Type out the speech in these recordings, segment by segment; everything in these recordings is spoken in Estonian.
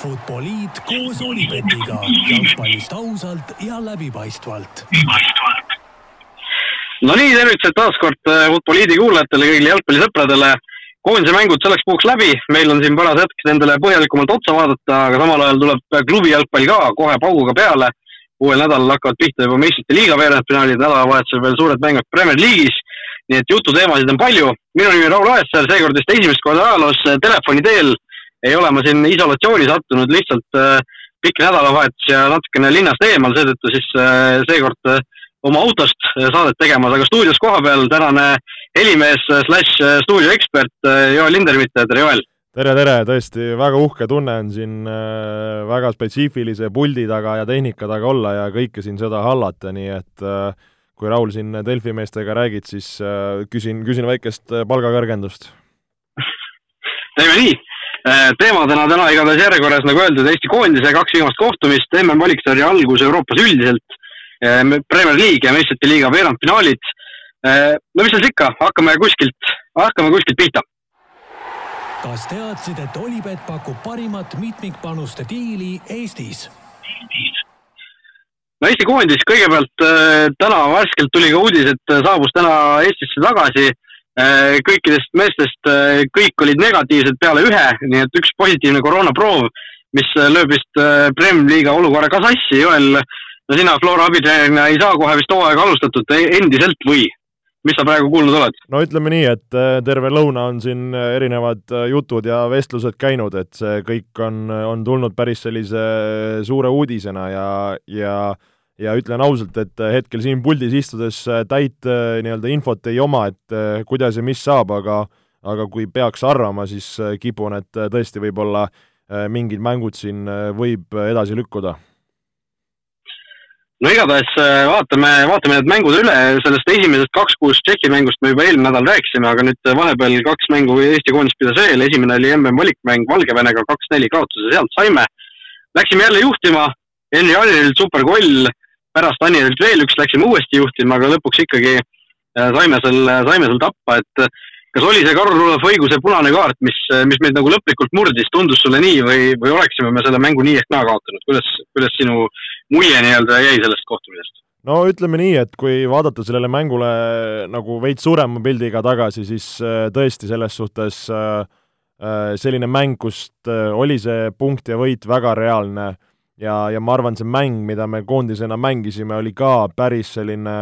Futboliit koos Olipetiga jalgpallist ausalt ja läbipaistvalt. no nii, tervitused taas kord äh, Futboliidi kuulajatele, kõigile jalgpallisõpradele. koondise mängud selleks puhuks läbi, meil on siin paras hetk nendele põhjalikumalt otsa vaadata, aga samal ajal tuleb klubi jalgpall ka kohe pauguga peale. uuel nädalal hakkavad pihta juba meistrite liiga veerandfinaalid, nädalavahetusel veel suured mängud Premier League'is. nii et jututeemasid on palju. minu nimi on Raul Aessaar, seekord vist esimest korda ajaloos äh, telefoni teel ei ole ma siin isolatsiooni sattunud, lihtsalt äh, pikk nädalavahetus ja natukene linnast eemal, seetõttu siis äh, seekord äh, oma autost saadet tegemas, aga stuudios kohapeal tänane helimees slaš stuudioekspert Joel Lindermitte, tere Joel! tere, tere, tõesti väga uhke tunne on siin väga spetsiifilise puldi taga ja tehnika taga olla ja kõike siin seda hallata, nii et kui Raul siin Delfi meestega räägid, siis küsin, küsin väikest palgakõrgendust. teeme nii Äh, teemadena täna igatahes järjekorras, nagu öeldud, Eesti koondise kaks viimast kohtumist, MM-valiksarja algus Euroopas üldiselt, äh, Premier League ja meistrite liiga veerandfinaalid. Äh, no mis seal ikka, hakkame kuskilt, hakkame kuskilt pihta. kas teadsid, et Olipet pakub parimat mitmikpanuste diili Eestis? no Eesti koondis kõigepealt täna värskelt tuli ka uudis, et saabus täna Eestisse tagasi Äh, kõikidest meestest äh, kõik olid negatiivsed peale ühe, nii et üks positiivne koroonaproov, mis äh, lööb vist Prem liiga olukorra ka sassi. Joel, no sina Flora abitreenerina ei saa kohe vist hooaega alustatud endiselt või? mis sa praegu kuulnud oled? no ütleme nii, et terve lõuna on siin erinevad jutud ja vestlused käinud, et see kõik on, on tulnud päris sellise suure uudisena ja, ja ja ütlen ausalt, et äh, hetkel siin puldis istudes äh, täit äh, nii-öelda infot ei oma, et kuidas ja mis saab, aga aga kui peaks arvama, siis kipun, et tõesti võib-olla mingid mängud siin võib edasi lükkuda. no igatahes vaatame, vaatame need mängud üle, sellest esimesest kaks kuus Tšehhi mängust me juba eelmine nädal rääkisime, aga nüüd vahepeal kaks mängu Eesti koondis pidas veel, esimene oli MM valikmäng Valgevenega, kaks-neli kaotuse sealt saime. Läksime jälle juhtima, Henri Allilt superkoll pärast Anijalt veel üks läksime uuesti juhtima, aga lõpuks ikkagi äh, saime seal, saime seal tappa, et äh, kas oli see Karl Rudolf õiguse punane kaart, mis, äh, mis meid nagu lõplikult murdis, tundus sulle nii või, või oleksime me selle mängu nii ehk naa kaotanud, kuidas, kuidas sinu mulje nii-öelda jäi sellest kohtumisest? no ütleme nii, et kui vaadata sellele mängule nagu veits suurema pildiga tagasi, siis tõesti selles suhtes selline mäng, kust oli see punkt ja võit väga reaalne ja, ja ma arvan, see mäng, mida me koondisena mängisime, oli ka päris selline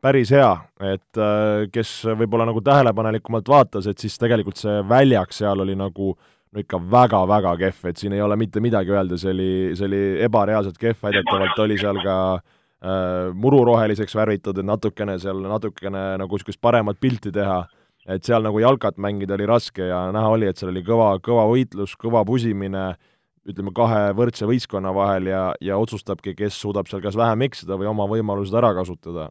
päris hea, et äh, kes võib-olla nagu tähelepanelikumalt vaatas, et siis tegelikult see väljak seal oli nagu no ikka väga-väga kehv, et siin ei ole mitte midagi öelda, see oli, see oli ebareaalselt kehv, väidetavalt oli seal ka äh, mururoheliseks värvitud, et natukene seal, natukene nagu niisugust paremat pilti teha, et seal nagu jalkat mängida oli raske ja näha oli, et seal oli kõva, kõva võitlus, kõva pusimine äh,, ütleme, kahe võrdse võistkonna vahel ja, ja otsustabki, kes suudab seal kas vähem eksida või oma võimalused ära kasutada.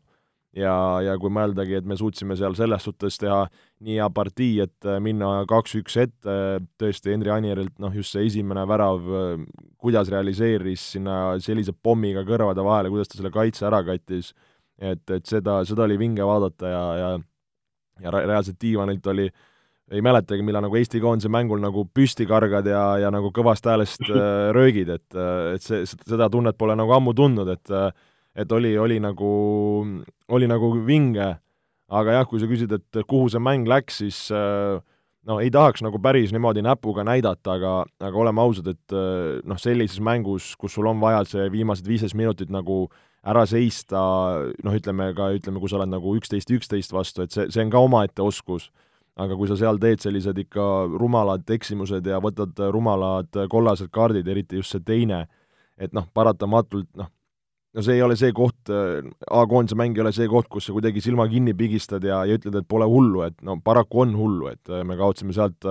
ja, ja kui mõeldagi, et me suutsime seal selles suhtes teha nii hea partii, et äh, minna kaks-üks ette, tõesti Henri Anierilt noh, just see esimene värav, äh, kuidas realiseeris sinna sellise pommiga kõrvade vahele, kuidas ta selle kaitse ära kattis, et, et seda, seda oli vinge vaadata ja, ja ja reaalselt diivanilt oli äh, ei mäletagi, millal nagu Eesti koondise mängul nagu püsti kargad ja, ja nagu kõvast häälest äh, röögid, et, äh, et see, seda tunnet pole nagu ammu tundnud, et äh, et oli, oli nagu, oli nagu vinge, aga jah, kui sa küsid, et kuhu see mäng läks, siis äh, no ei tahaks nagu päris niimoodi näpuga näidata, aga, aga oleme ausad, et äh, noh, sellises mängus, kus sul on vaja see viimased viisteist minutit nagu ära seista, noh, ütleme ka, ütleme, kui sa oled nagu üksteist, üksteist vastu, et see, see on ka omaette oskus aga kui sa seal teed sellised ikka rumalad eksimused ja võtad rumalad kollased kaardid, eriti just see teine, et noh, paratamatult noh, no see ei ole see koht, A-koondise mäng ei ole see koht, kus sa kuidagi silma kinni pigistad ja, ja ütled, et pole hullu, et no paraku on hullu, et me kaotasime sealt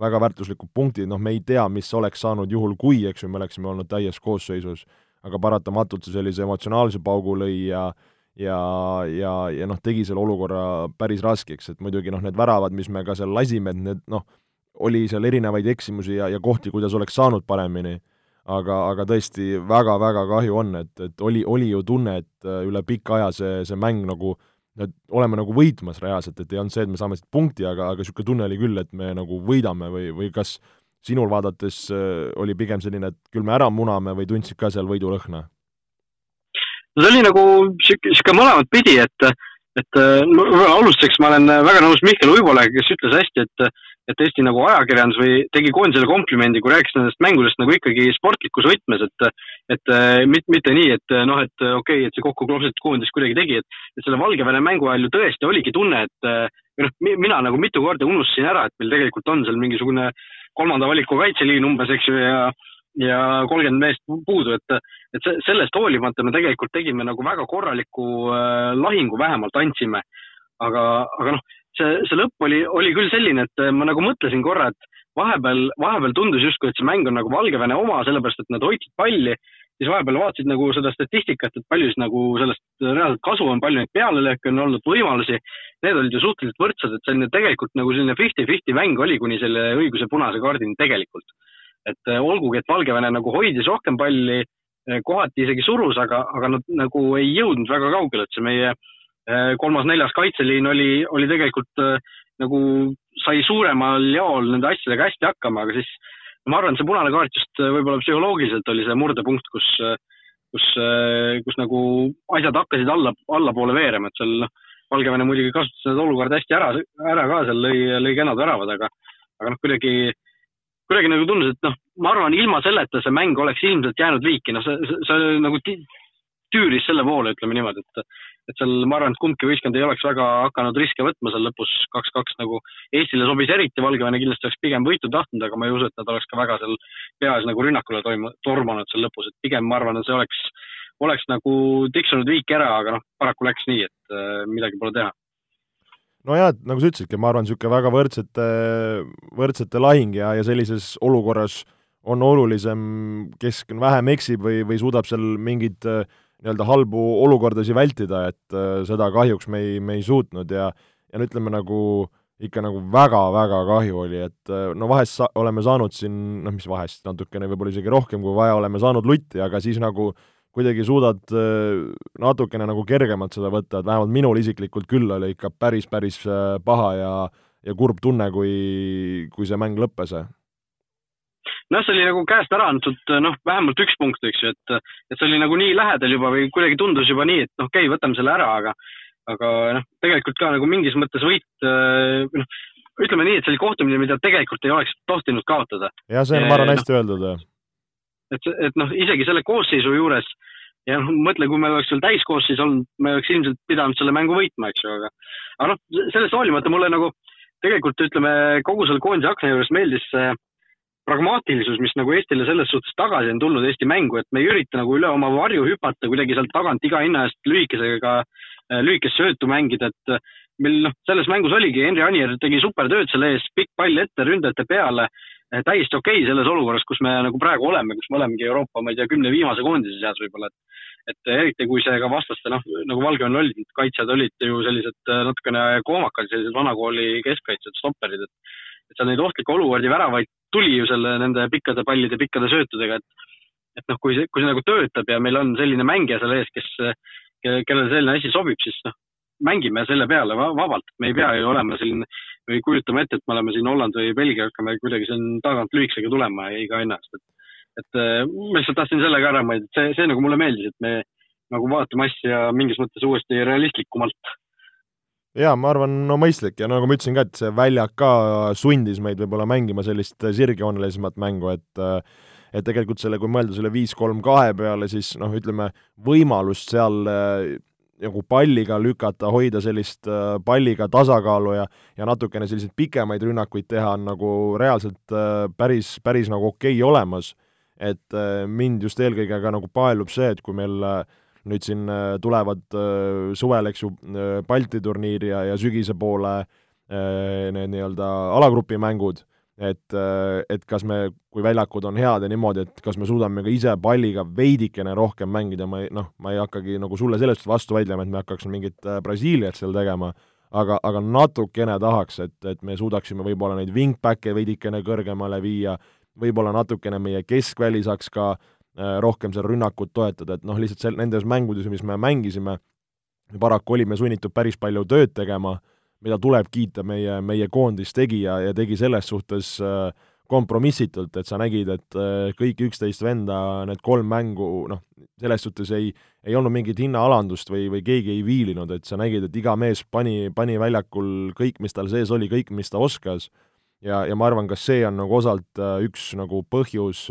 väga väärtuslikud punktid, noh, me ei tea, mis oleks saanud juhul, kui, eks ju, me oleksime olnud täies koosseisus, aga paratamatult see sellise emotsionaalse paugu lõi ja ja, ja, ja noh, tegi selle olukorra päris raskeks, et muidugi noh, need väravad, mis me ka seal lasime, et need noh, oli seal erinevaid eksimusi ja, ja kohti, kuidas oleks saanud paremini, aga, aga tõesti väga-väga kahju on, et, et oli, oli ju tunne, et äh, üle pika aja see, see mäng nagu et oleme nagu võitmas reaalselt, et ei olnud see, et me saame siit punkti, aga, aga niisugune tunne oli küll, et me nagu võidame või, või kas sinul vaadates oli pigem selline, et küll me ära muname või tundsid ka seal võidulõhna? No see oli nagu sihuke, sihuke mõlemat pidi, et, et alustuseks ma olen väga nõus Mihkel Uibolega, kes ütles hästi, et et Eesti nagu ajakirjandus või tegi koondisele komplimendi, kui rääkis nendest mängudest nagu ikkagi sportlikus võtmes, et, et mitte, mitte nii, et noh, et okei okay,, et see kokku klopsitud koondis kuidagi tegi, et, et selle Valgevene mängu ajal ju tõesti oligi tunne, et või noh, mina nagu mitu korda unustasin ära, et meil tegelikult on seal mingisugune kolmanda valiku kaitseliin umbes, eks ju, ja ja kolmkümmend meest puudu, et, et sellest hoolimata me tegelikult tegime nagu väga korraliku äh, lahingu, vähemalt andsime. aga, aga noh, see, see lõpp oli, oli küll selline, et ma nagu mõtlesin korra, et vahepeal, vahepeal tundus justkui, et see mäng on nagu Valgevene oma, sellepärast et nad hoidsid palli, siis vahepeal vaatasid nagu seda statistikat, et palju siis nagu sellest reaalselt kasu on, palju neid pealelööke on olnud, võimalusi. Need olid ju suhteliselt võrdsed, et selline tegelikult nagu selline fifty-fifty mäng oli kuni selle õiguse punase kaardini tegelikult. Et eh, olgugi, et Valgevene nagu hoidis rohkem palli, eh, kohati isegi surus, aga, aga nad nagu ei jõudnud väga kaugele, et see meie äh, Äh, kolmas-neljas kaitseliin oli, oli tegelikult äh, nagu sai suuremal jaol nende asjadega hästi hakkama, aga siis ma arvan, see punane kaart just äh, võib-olla psühholoogiliselt oli see murdepunkt, kus, kus, kus nagu asjad hakkasid alla, allapoole veerema, et seal noh, Valgevene muidugi kasutas seda olukorda hästi ära, ära ka seal lõi, lõi kenad väravad, aga, aga noh, kuidagi, kuidagi nagu tundus, et noh, ma arvan, ilma selleta see mäng oleks ilmselt jäänud viiki, noh, see, see, see nagu tüüris selle poole, ütleme niimoodi, et et seal ma arvan, et kumbki võistkond ei oleks väga hakanud riske võtma seal lõpus kaks-kaks nagu Eestile sobis eriti, Valgevene kindlasti oleks pigem võitu tahtnud, aga ma ei usu, et nad oleks ka väga seal peas nagu rünnakule toimu-, tormanud seal lõpus, et pigem ma arvan, et see oleks, oleks nagu tiksunud viiki ära, aga noh, paraku läks nii, et äh, midagi pole teha nojah, et nagu sa ütlesidki, ma arvan, niisugune väga võrdsete, võrdsete lahing ja, ja sellises olukorras on olulisem, kes vähem eksib või, või suudab seal mingid äh, nii-öelda halbu olukordasid vältida, et äh, seda kahjuks me ei, me ei suutnud ja ja no ütleme nagu ikka nagu väga-väga kahju oli, et äh, no vahest sa-, oleme saanud siin, noh mis vahest, natukene võib-olla isegi rohkem kui vaja, oleme saanud lutti, aga siis nagu kuidagi suudad äh, natukene nagu kergemalt seda võtta, et vähemalt minul isiklikult küll oli ikka päris, päris paha ja ja kurb tunne, kui, kui see mäng lõppes noh, see oli nagu käest ära antud, noh, vähemalt üks punkt, eks ju, et, et see oli nagu nii lähedal juba või kuidagi tundus juba nii, et noh, okei okay,, võtame selle ära, aga, aga noh, tegelikult ka nagu mingis mõttes võit, noh, ütleme nii, et see oli kohtumine, mida tegelikult ei oleks tohtinud kaotada. jah, see on, ma arvan, hästi no, öeldud. Et, et noh, isegi selle koosseisu juures ja noh, mõtle, kui meil oleks veel täiskoosseis olnud, me oleks ilmselt pidanud selle mängu võitma, eks ju, aga, aga noh, sellest hoolimata mulle nagu tegelikult ütleme, kogu selle koondise akna juures meeldis see pragmaatilisus, mis nagu Eestile selles suhtes tagasi on tulnud Eesti mängu, et me ei ürita nagu üle oma varju hüpata, kuidagi sealt tagant iga hinna eest lühikesega, äh, lühikest söötu mängida, et äh, meil noh, selles mängus oligi, Henri Anier tegi super tööd selle ees, pikk pall ette ründajate peale, täiesti okei okay selles olukorras, kus me nagu praegu oleme, kus me olemegi Euroopa, ma ei tea, kümne viimase koondise seas võib-olla, et et eriti kui see ka vastaste, noh, nagu Valgevenel olid, kaitsjad olid ju sellised natukene koomakad, sellised vanakooli keskkaitsjad, stopperid, et et seal neid ohtlikke olukordi, väravaid tuli ju selle, nende pikkade pallide, pikkade söötudega, et et noh, kui see, kui see nagu töötab ja meil on selline mängija seal ees, kes, kellele selline asi sobib, siis noh, mängime selle peale vabalt, me ei pea ju olema selline või kujutama ette, et me oleme siin Holland või Belgia, hakkame kuidagi siin tagant lühikesega tulema iga hinna eest, et et ma lihtsalt tahtsin selle ka ära mainida, et see, see nagu mulle meeldis, et me nagu vaatame asja mingis mõttes uuesti realistlikumalt. Jaa, ma arvan, no mõistlik. Ja nagu ma ütlesin ka, et see väljak ka sundis meid võib-olla mängima sellist sirgjoonelisemat mängu, et et tegelikult selle, kui mõelda selle viis-kolm kahe peale, siis noh, ütleme, võimalust seal nagu palliga lükata, hoida sellist palliga tasakaalu ja ja natukene selliseid pikemaid rünnakuid teha, on nagu reaalselt päris, päris nagu okei okay olemas. et mind just eelkõige ka nagu paelub see, et kui meil äh, nüüd siin äh, tulevad äh, suvel, eks ju, äh, Balti turniir ja, ja sügise poole need nii-öelda alagrupi mängud, et, et kas me, kui väljakud on head ja niimoodi, et kas me suudame ka ise palliga veidikene rohkem mängida, ma ei noh, ma ei hakkagi nagu sulle sellest vastu vaidlema, et me hakkaks mingit Brasiiliat seal tegema, aga, aga natukene tahaks, et, et me suudaksime võib-olla neid wingback'e veidikene kõrgemale viia, võib-olla natukene meie keskväli saaks ka äh, Äh, rohkem seal rünnakut toetada, et noh, lihtsalt sel-, nendes mängudes, mis me mängisime, paraku olime sunnitud päris palju tööd tegema, mida tuleb kiita, meie, meie koondis tegi ja, ja tegi selles suhtes äh, kompromissitult, et sa nägid, et äh, kõik üksteist venda, need kolm mängu, noh, selles suhtes ei, ei olnud mingit hinnaalandust või, või keegi ei viilinud, et sa nägid, et iga mees pani, pani väljakul kõik, mis tal sees oli, kõik, mis ta oskas, ja, ja ma arvan, ka see on nagu osalt äh, üks nagu põhjus,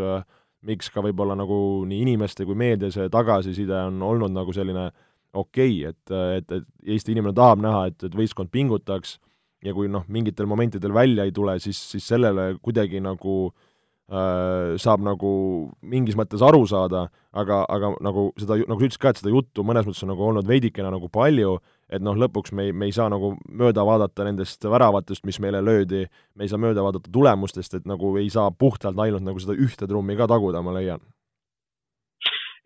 miks ka võib-olla nagu nii inimeste kui meedia see tagasiside on olnud nagu selline okei okay,, et, et, et Eesti inimene tahab näha, et, et võistkond pingutaks ja kui noh, mingitel momentidel välja ei tule, siis, siis sellele kuidagi nagu äh, saab nagu mingis mõttes aru saada, aga, aga nagu seda, nagu sa ütlesid ka, et seda juttu mõnes mõttes on nagu olnud veidikene nagu palju, et noh, lõpuks me ei, me ei saa nagu mööda vaadata nendest väravatest, mis meile löödi, me ei saa mööda vaadata tulemustest, et nagu ei saa puhtalt ainult nagu seda ühte trummi ka taguda, ma leian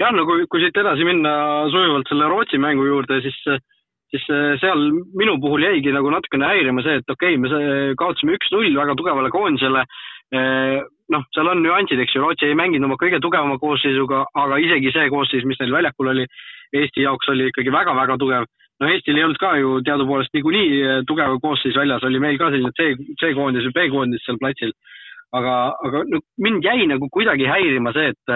jah, no kui, kui siit edasi minna sujuvalt selle Rootsi mängu juurde, siis siis äh, seal minu puhul jäigi nagu natukene häirima see, et okei okay,, me kaotasime üks-null väga tugevale koondisele. Äh, noh, seal on nüansid, eks ju, Rootsi ei mänginud oma kõige tugevama koosseisuga, aga isegi see koosseis, mis neil väljakul oli, Eesti jaoks oli ikkagi väga-väga tugev. no Eestil ei olnud ka ju teadupoolest niikuinii äh, tugev koosseis väljas, oli meil ka selline C, C-koondis või B-koondis seal platsil. aga, aga no mind jäi nagu kuidagi häirima see, et,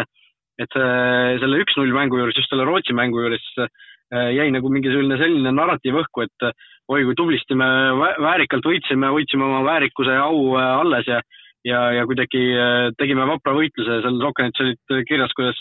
et see, selle üks-null mängu juures, just selle Rootsi mängu juures Äh, jäi nagu mingisugune selline narratiiv õhku, et äh, oi kui tublisti me väärikalt võitsime, hoidsime oma väärikuse ja au äh, alles ja ja, ja kuidagi tegime vapra võitluse, seal Rockenetis olid kirjas, kuidas,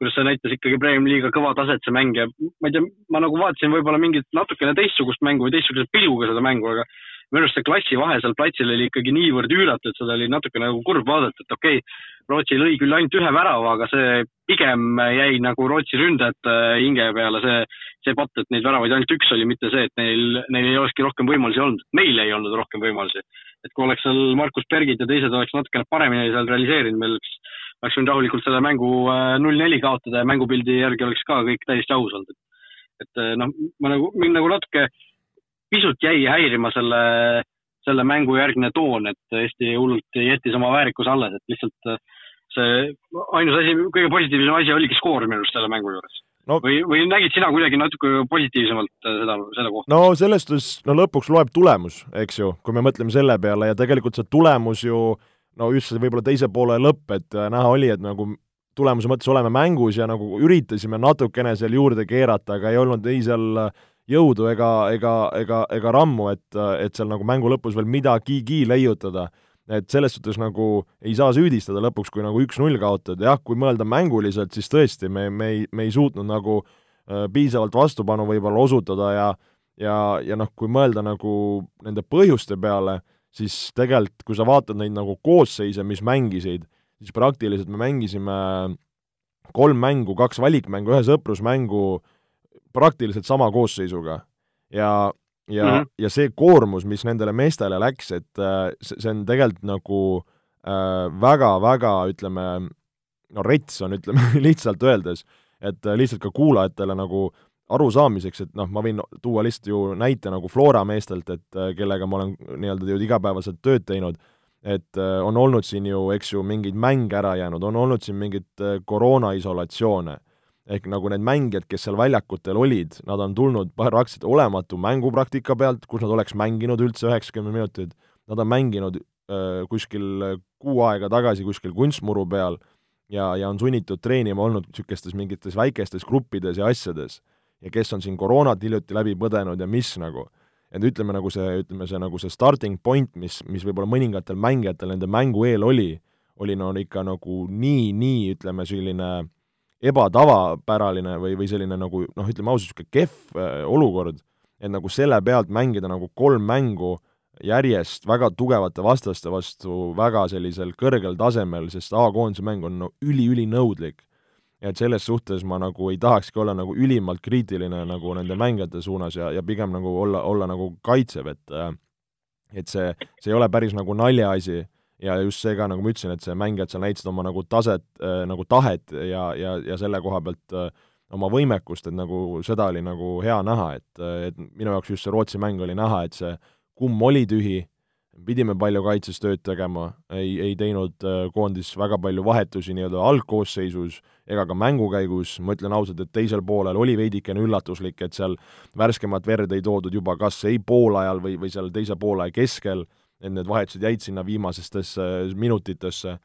kuidas see näitas ikkagi Premiumi liiga kõva taset, see mäng ja ma ei tea, ma nagu vaatasin võib-olla mingit natukene teistsugust mängu või teistsuguse pilguga seda mängu, aga minu arust see klassivahe seal platsil oli ikkagi niivõrd üüratu, et seda oli natuke nagu kurb vaadata, et okei okay,, Rootsi lõi küll ainult ühe värava, aga see pigem jäi nagu Rootsi ründajate hinge peale see, see patt, et neid väravaid ainult üks oli, mitte see, et neil, neil ei olekski rohkem võimalusi olnud, meil ei olnud rohkem võimalusi. et kui oleks seal Markus Bergid ja teised oleks natukene paremini seal realiseerinud, meil oleks, oleks võinud rahulikult selle mängu äh, null-neli kaotada ja mängupildi järgi oleks ka kõik täiesti aus olnud. et äh, noh, ma nagu, mind nagu natuke pisut jäi häirima selle, selle mängu järgne toon, et Eesti hullult jättis oma väärikuse alles, et lihtsalt äh, see ainus asi, kõige positiivsem asi oligi skoor minu arust selle mängu juures no, või, või nägid sina kuidagi natuke positiivsemalt äh, seda, seda kohta? no selles suhtes, no lõpuks loeb tulemus, eks ju, kui me mõtleme selle peale ja tegelikult see tulemus ju no just see võib-olla teise poole lõpp, et äh, näha oli, et nagu tulemuse mõttes oleme mängus ja nagu üritasime natukene seal juurde keerata, aga ei olnud ei seal äh, jõudu ega, ega, ega, ega rammu, et, et seal nagu mängu lõpus veel midagigi leiutada. et selles suhtes nagu ei saa süüdistada lõpuks, kui nagu üks-null kaotad, jah, kui mõelda mänguliselt, siis tõesti, me, me ei, me ei suutnud nagu äh, piisavalt vastupanu võib-olla osutada ja ja, ja noh, kui mõelda nagu nende põhjuste peale, siis tegelikult, kui sa vaatad neid nagu koosseise, mis mängisid, siis praktiliselt me mängisime kolm mängu, kaks valikmängu, ühe sõprusmängu äh, praktiliselt sama koosseisuga ja, ja mm, -hmm. ja see koormus, mis nendele meestele läks, et äh, see on tegelikult nagu väga-väga äh, ütleme, no rets on, ütleme lihtsalt öeldes, et äh, lihtsalt ka kuulajatele nagu arusaamiseks, et noh, ma võin tuua lihtsalt ju näite nagu Flora meestelt, et äh, kellega ma olen nii-öelda igapäevaselt tööd teinud, et on olnud siin ju, eks ju, mingeid mänge ära jäänud, on olnud siin mingeid äh, koroona isolatsioone ehk nagu need mängijad, kes seal väljakutel olid, nad on tulnud praktiliselt olematu mängupraktika pealt, kus nad oleks mänginud üldse üheksakümmend minutit, nad on mänginud äh, kuskil kuu aega tagasi kuskil kunstmuru peal ja, ja on sunnitud treenima olnud niisugustes mingites väikestes gruppides ja asjades. ja kes on siin koroonat hiljuti läbi põdenud ja mis nagu, et ütleme nagu see, ütleme see nagu see starting point, mis, mis võib-olla mõningatel mängijatel nende mängu eel oli, oli no ikka nagu nii, nii ütleme, selline äh, ebatavapäraline või, või selline nagu noh, ütleme ausalt, niisugune kehv äh, olukord, et nagu selle pealt mängida nagu kolm mängu järjest väga tugevate vastaste vastu väga sellisel kõrgel tasemel, sest A-koondise mäng on no üli-ülinõudlik. et selles suhtes ma nagu ei tahakski olla nagu ülimalt kriitiline nagu nende mängijate suunas ja, ja pigem nagu olla, olla nagu kaitsev, et äh, et see, see ei ole päris nagu naljaasi ja just see ka, nagu ma ütlesin, et see mängijad seal näitasid oma nagu taset äh,, nagu tahet ja, ja, ja selle koha pealt äh, oma võimekust, et nagu seda oli nagu hea näha, et, äh, et minu jaoks just see Rootsi mäng oli näha, et see kumm oli tühi, pidime palju kaitses tööd tegema, ei, ei teinud koondis väga palju vahetusi nii-öelda algkoosseisus ega ka mängu käigus, ma ütlen ausalt, et teisel poolel oli veidikene üllatuslik, et seal värskemat verd ei toodud juba kas ei poolajal või, või seal teise poolaja keskel et need vahetused jäid sinna viimasestesse minutitesse,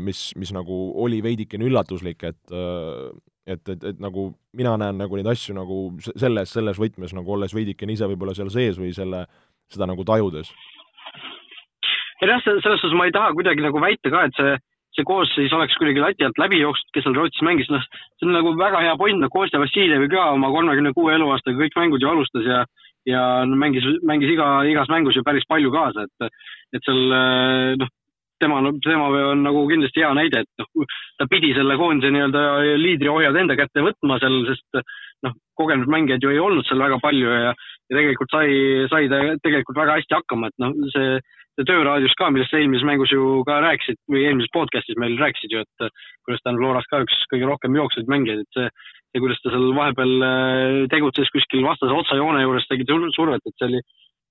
mis, mis nagu oli veidikene üllatuslik, et et, et, et nagu mina näen nagu neid asju nagu selles, selles võtmes nagu olles veidikene ise võib-olla seal sees või selle, seda nagu tajudes. Jah, selles suhtes ma ei taha kuidagi nagu väita ka, et see, see koosseis oleks kuidagi lati alt läbi jooksnud, kes seal Rootsis mängis, noh, see on nagu väga hea point, noh, Kostja Vassiljevi ka oma kolmekümne kuue eluaastaga kõik mängud ju alustas ja ja mängis, mängis iga, igas mängus ju päris palju kaasa, et, et seal noh, tema, tema on nagu kindlasti hea näide, et noh, ta pidi selle koondise nii-öelda liidriohjad enda kätte võtma seal, sest noh, kogenud mängijaid ju ei olnud seal väga palju ja, ja tegelikult sai, sai ta tegelikult väga hästi hakkama, et noh, see see tööraadios ka, millest sa eelmises mängus ju ka rääkisid või eelmises podcast'is meil rääkisid ju, et kuidas ta on Floras ka üks kõige rohkem jooksvaid mängijaid, et see, see, kuidas ta seal vahepeal äh, tegutses kuskil vastase otsajoone juures, tegi survet, et see oli,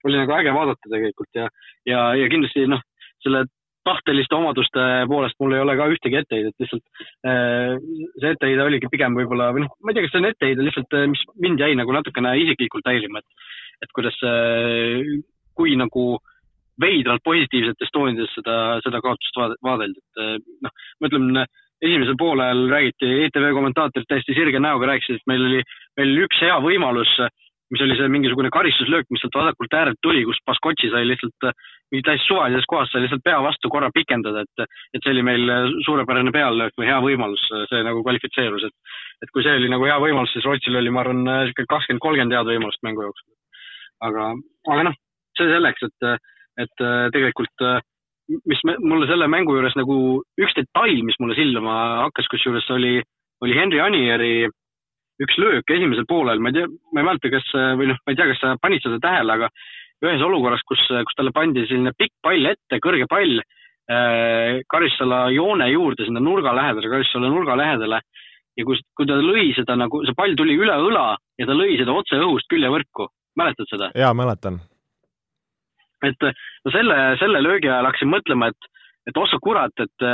oli nagu äge vaadata tegelikult ja, ja, ja kindlasti noh, selle tahteliste omaduste poolest mul ei ole ka ühtegi etteheidet, lihtsalt äh, see etteheide oligi pigem võib-olla, või noh, ma ei tea, kas see on etteheide lihtsalt, äh, mis mind jäi nagu natukene isiklikult häirima, et, et kuidas, kui nagu veidralt positiivsetes toonides seda, seda kaotust vaadeldi, et noh, ma ütlen, esimesel poolel räägiti, ETV kommentaatorid täiesti sirge näoga rääkisid, et meil oli, oli üks hea võimalus, mis oli see mingisugune karistuslöök, mis sealt vasakult äärelt tuli, kus Baskotši sai lihtsalt mingi täiesti suvalises kohas sai lihtsalt pea vastu korra pikendada, et, et see oli meil suurepärane peallöök või hea võimalus, see nagu kvalifitseerus, et, et kui see oli nagu hea võimalus, siis Rootsil oli, ma arvan, niisugune kakskümmend, kolmkümmend head võimalust mängu jooksul. aga, aga noh, see selleks, et et tegelikult äh, mis me, mulle selle mängu juures nagu üks detail, mis mulle silma hakkas, kusjuures oli, oli Henry Anieri üks löök esimesel poolel, ma ei tea, ma ei mäleta, kas või noh, ma ei tea, kas sa panid seda tähele, aga ühes olukorras, kus, kus talle pandi selline pikk pall ette, kõrge pall äh, Karissala joone juurde, sinna nurga lähedale, Karissala nurga lähedale ja kui, kui ta lõi seda nagu, see pall tuli üle õla ja ta lõi seda otse õhust küljevõrku, mäletad seda? jaa, mäletan et no selle, selle löögi ajal hakkasin mõtlema, et, et ossa kurat, et,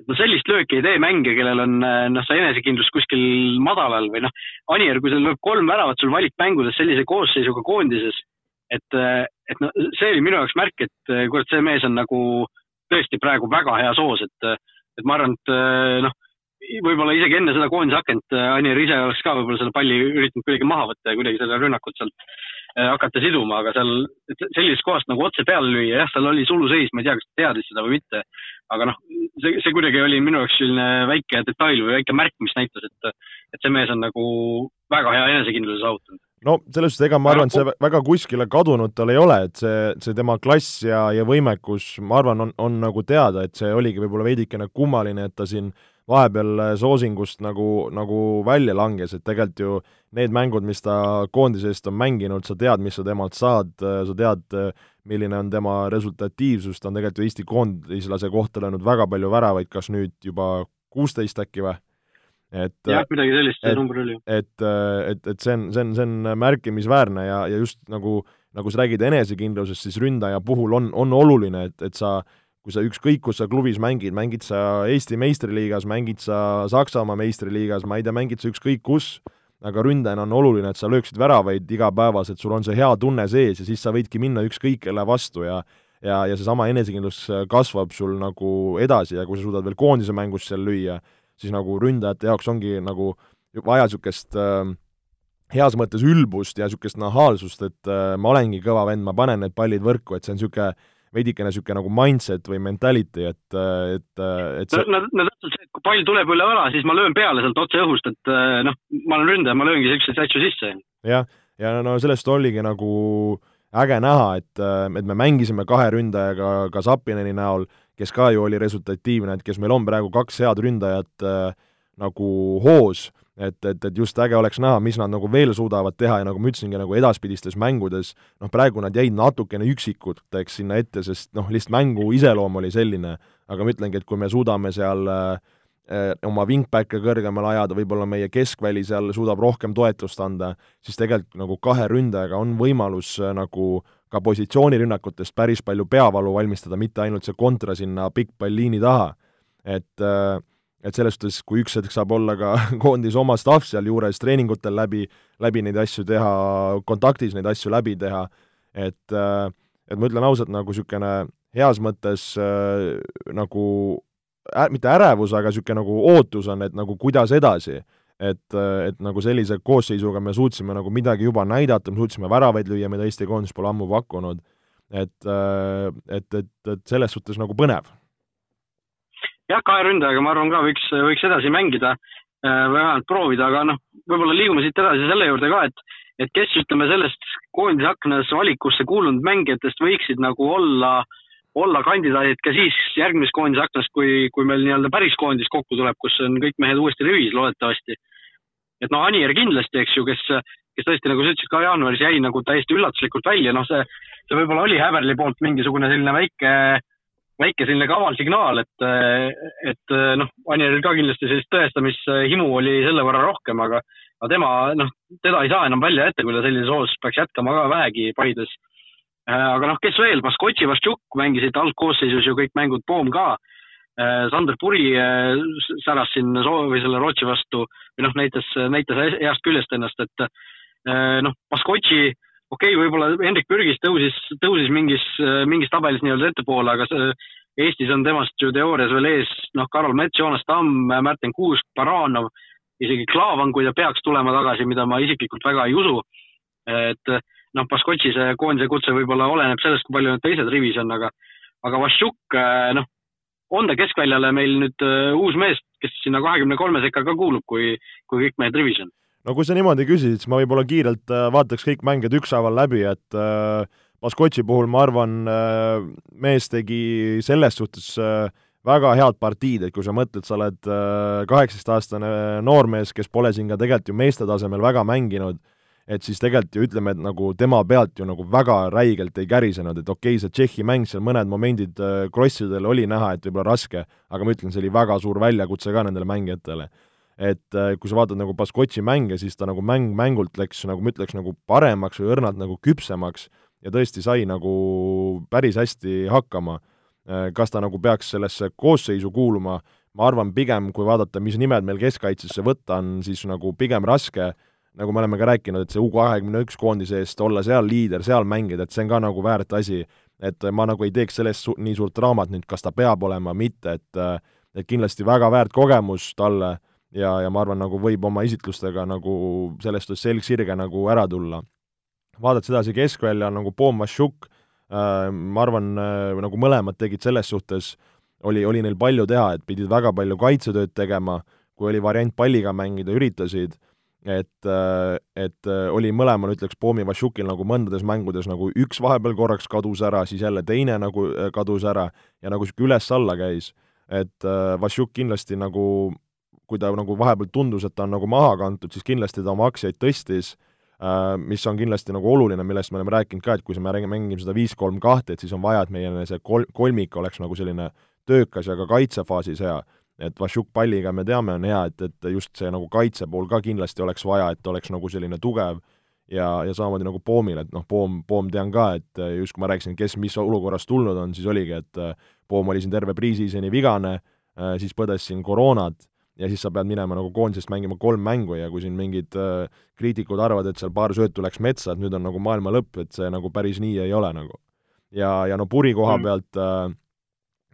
et no sellist lööki ei tee mängija, kellel on noh, see enesekindlus kuskil madalal või noh, Anier, kui ta lööb kolm väravat sul valikmängudes sellise koosseisuga koondises, et, et no see oli minu jaoks märk, et kurat, see mees on nagu tõesti praegu väga hea soos, et, et ma arvan, et noh, võib-olla isegi enne seda koondise akent Anier ise oleks ka võib-olla selle palli üritanud kuidagi maha võtta ja kuidagi selle rünnakut sealt hakata siduma, aga seal sellisest kohast nagu otse peale lüüa, jah, seal oli suluseis, ma ei tea, kas ta teadis seda või mitte. aga noh, see, see kuidagi oli minu jaoks selline väike detail või väike märk, mis näitas, et, et see mees on nagu väga hea enesekindluse saavutanud no selles suhtes, ega ma arvan, et see väga kuskile kadunud tal ei ole, et see, see tema klass ja, ja võimekus, ma arvan, on, on nagu teada, et see oligi võib-olla veidikene kummaline, et ta siin vahepeal soosingust nagu, nagu välja langes, et tegelikult ju need mängud, mis ta koondise eest on mänginud, sa tead, mis sa temalt saad, sa tead, milline on tema resultatiivsus, ta on tegelikult ju Eesti koondislase kohta löönud väga palju väravaid, kas nüüd juba kuusteist äkki või? et jah, midagi sellist see number oli. et, et, et see on, see on, see on märkimisväärne ja, ja just nagu, nagu sa räägid enesekindlusest, siis ründaja puhul on, on oluline, et, et sa kui sa ükskõik, kus sa klubis mängid, mängid sa Eesti meistriliigas, mängid sa Saksamaa meistriliigas, ma ei tea, mängid sa ükskõik kus, aga ründajana on oluline, et sa lööksid väravaid igapäevaselt, sul on see hea tunne sees ja siis sa võidki minna ükskõik kelle vastu ja ja, ja seesama enesekindlus kasvab sul nagu edasi ja kui sa suudad veel koondise mängus seal lüüa, siis nagu ründajate jaoks ongi nagu vaja niisugust äh, heas mõttes ülbust ja niisugust nahaalsust, et äh, ma olengi kõva vend, ma panen need pallid võrku, et see on niisugune veidikene niisugune nagu mindset või mentality, et, et, et see no, no täpselt see, et kui pall tuleb üle õla, siis ma löön peale sealt otse õhust, et noh, ma olen ründaja, ma lööngi niisuguseid asju sisse. jah, ja no sellest oligi nagu äge näha, et, et me mängisime kahe ründajaga ka Sapineni näol, kes ka ju oli resultatiivne, et kes meil on praegu kaks head ründajat äh, nagu hoos et, et, et just äge oleks näha, mis nad nagu veel suudavad teha ja nagu ma ütlesingi, nagu edaspidistes mängudes, noh praegu nad jäid natukene üksikuteks sinna ette, sest noh, lihtsalt mängu iseloom oli selline, aga ma ütlengi, et kui me suudame seal äh, oma wingback'e kõrgemale ajada, võib-olla meie keskväli seal suudab rohkem toetust anda, siis tegelikult nagu kahe ründajaga on võimalus äh, nagu ka positsioonirünnakutest päris palju peavalu valmistada, mitte ainult see kontra sinna pikkpall-liini taha. et äh, et selles suhtes, kui üks hetk saab olla ka koondise oma staff sealjuures treeningutel läbi, läbi neid asju teha, kontaktis neid asju läbi teha, et et ma ütlen ausalt, nagu niisugune heas mõttes äh, nagu äh, mitte ärevus, aga niisugune nagu ootus on, et nagu kuidas edasi. et, et nagu sellise koosseisuga me suutsime nagu midagi juba näidata, me suutsime väravaid lüüa, mida Eesti koondis pole ammu pakkunud. et, et, et, et selles suhtes nagu põnev. Jah, kahe ründajaga ma arvan ka võiks, võiks edasi mängida või vähemalt proovida, aga noh, võib-olla liigume siit edasi selle juurde ka, et et kes, ütleme, sellest koondise aknas valikusse kuulunud mängijatest võiksid nagu olla, olla kandidaadid ka siis järgmises koondise aknas, kui, kui meil nii-öelda päris koondis kokku tuleb, kus on kõik mehed uuesti rivis loodetavasti. et noh, Anier kindlasti, eks ju, kes, kes tõesti, nagu sa ütlesid, ka jaanuaris jäi nagu täiesti üllatuslikult välja, noh, see, see võib-olla oli Häberli poolt mingisugune selline väike, väike selline kaval signaal, et, et noh, Anieril ka kindlasti sellist tõestamishimu oli selle võrra rohkem, aga aga tema, noh, teda ei saa enam välja jätta, kui ta sellises hoos peaks jätkama ka vähegi Paides. Äh, aga noh, kes veel, Baskotši, Vaštšuk mängisid algkoosseisus ju kõik mängud, Poom ka. Äh, Sander Puri säras siin või selle Rootsi vastu või noh, näitas, näitas heast küljest ennast, et noh, Baskotši, okei okay,, võib-olla Hendrik Pürgis tõusis, tõusis mingis, mingis tabelis nii-öelda ettepoole, aga see, Eestis on temast ju teoorias veel ees, noh, Karol Mets, Joonas Tamm, Märten Kuusk, Baranov isegi Klaavan, kui ta peaks tulema tagasi, mida ma isiklikult väga ei usu. et noh, Baskotši see koondise kutse võib-olla oleneb sellest, kui palju need teised rivis on, aga, aga Vašjuk, noh, on ta keskväljale meil nüüd uus mees, kes sinna kahekümne kolme sekka ka kuulub, kui, kui kõik mehed rivis on? No kui sa niimoodi küsisid, siis ma võib-olla kiirelt uh, vaataks kõik mängijad ükshaaval läbi, et uh, Baskotši puhul ma arvan, mees tegi selles suhtes äh, väga head partiid, et kui sa mõtled, sa oled äh, kaheksateistaastane noormees, kes pole siin ka tegelikult ju meeste tasemel väga mänginud, et siis tegelikult ju ütleme, et nagu tema pealt ju nagu väga räigelt ei kärisenud, et okei okay,, see Tšehhi mäng seal mõned momendid äh, krossidel oli näha, et võib-olla raske, aga ma ütlen, see oli väga suur väljakutse ka nendele mängijatele. Et äh, kui sa vaatad nagu Baskotši mänge, siis ta nagu mäng mängult läks nagu ma ütleks, nagu paremaks või õrnalt nagu küpsemaks ja tõesti sai nagu päris hästi hakkama. Äh, kas ta nagu peaks sellesse koosseisu kuuluma, ma arvan pigem, kui vaadata, mis nimed meil keskkaitsesse võtta on, siis nagu pigem raske, nagu me oleme ka rääkinud, et see U kahekümne üks koondise eest olla seal liider, seal mängida, et see on ka nagu väärt asi. et ma nagu ei teeks sellest su-, nii suurt draamat nüüd, kas ta peab olema, mitte, et et kindlasti väga väärt kogemus talle ja, ja ma arvan, nagu võib oma esitlustega nagu sellest selg sirge nagu ära tulla. vaadates edasi keskvälja, nagu Poom Mašuk, Äh, ma arvan, äh, nagu mõlemad tegid selles suhtes, oli, oli neil palju teha, et pidid väga palju kaitsetööd tegema, kui oli variant palliga mängida, üritasid, et, äh, et oli mõlemal, ütleks, Pomi Vašukil nagu mõndades mängudes nagu üks vahepeal korraks kadus ära, siis jälle teine nagu kadus ära ja nagu niisugune üles-alla käis. et Vašuk kindlasti nagu, kui ta nagu vahepeal tundus, et ta on nagu maha kantud, siis kindlasti ta oma aktsiaid tõstis Äh, mis on kindlasti nagu oluline, millest me oleme rääkinud ka, et kui me mängime seda viis-kolm kahte, et siis on vaja, et meie see kol-, kolmik oleks nagu selline töökas ja ka kaitsefaasis hea. et Vašuk palliga me teame, on hea, et, et just see nagu kaitse pool ka kindlasti oleks vaja, et oleks nagu selline tugev ja, ja samamoodi nagu Poomil, et noh, Poom, Poom tean ka, et just kui ma rääkisin, kes mis olukorras tulnud on, siis oligi, et Poom oli siin terve pre-season'i vigane, siis põdes siin koroonat ja siis sa pead minema nagu koondisest mängima kolm mängu ja kui siin mingid äh, kriitikud arvavad, et seal paar söötu läks metsa, et nüüd on nagu maailma lõpp, et see nagu päris nii ei ole nagu. ja, ja no puri koha mm. pealt äh,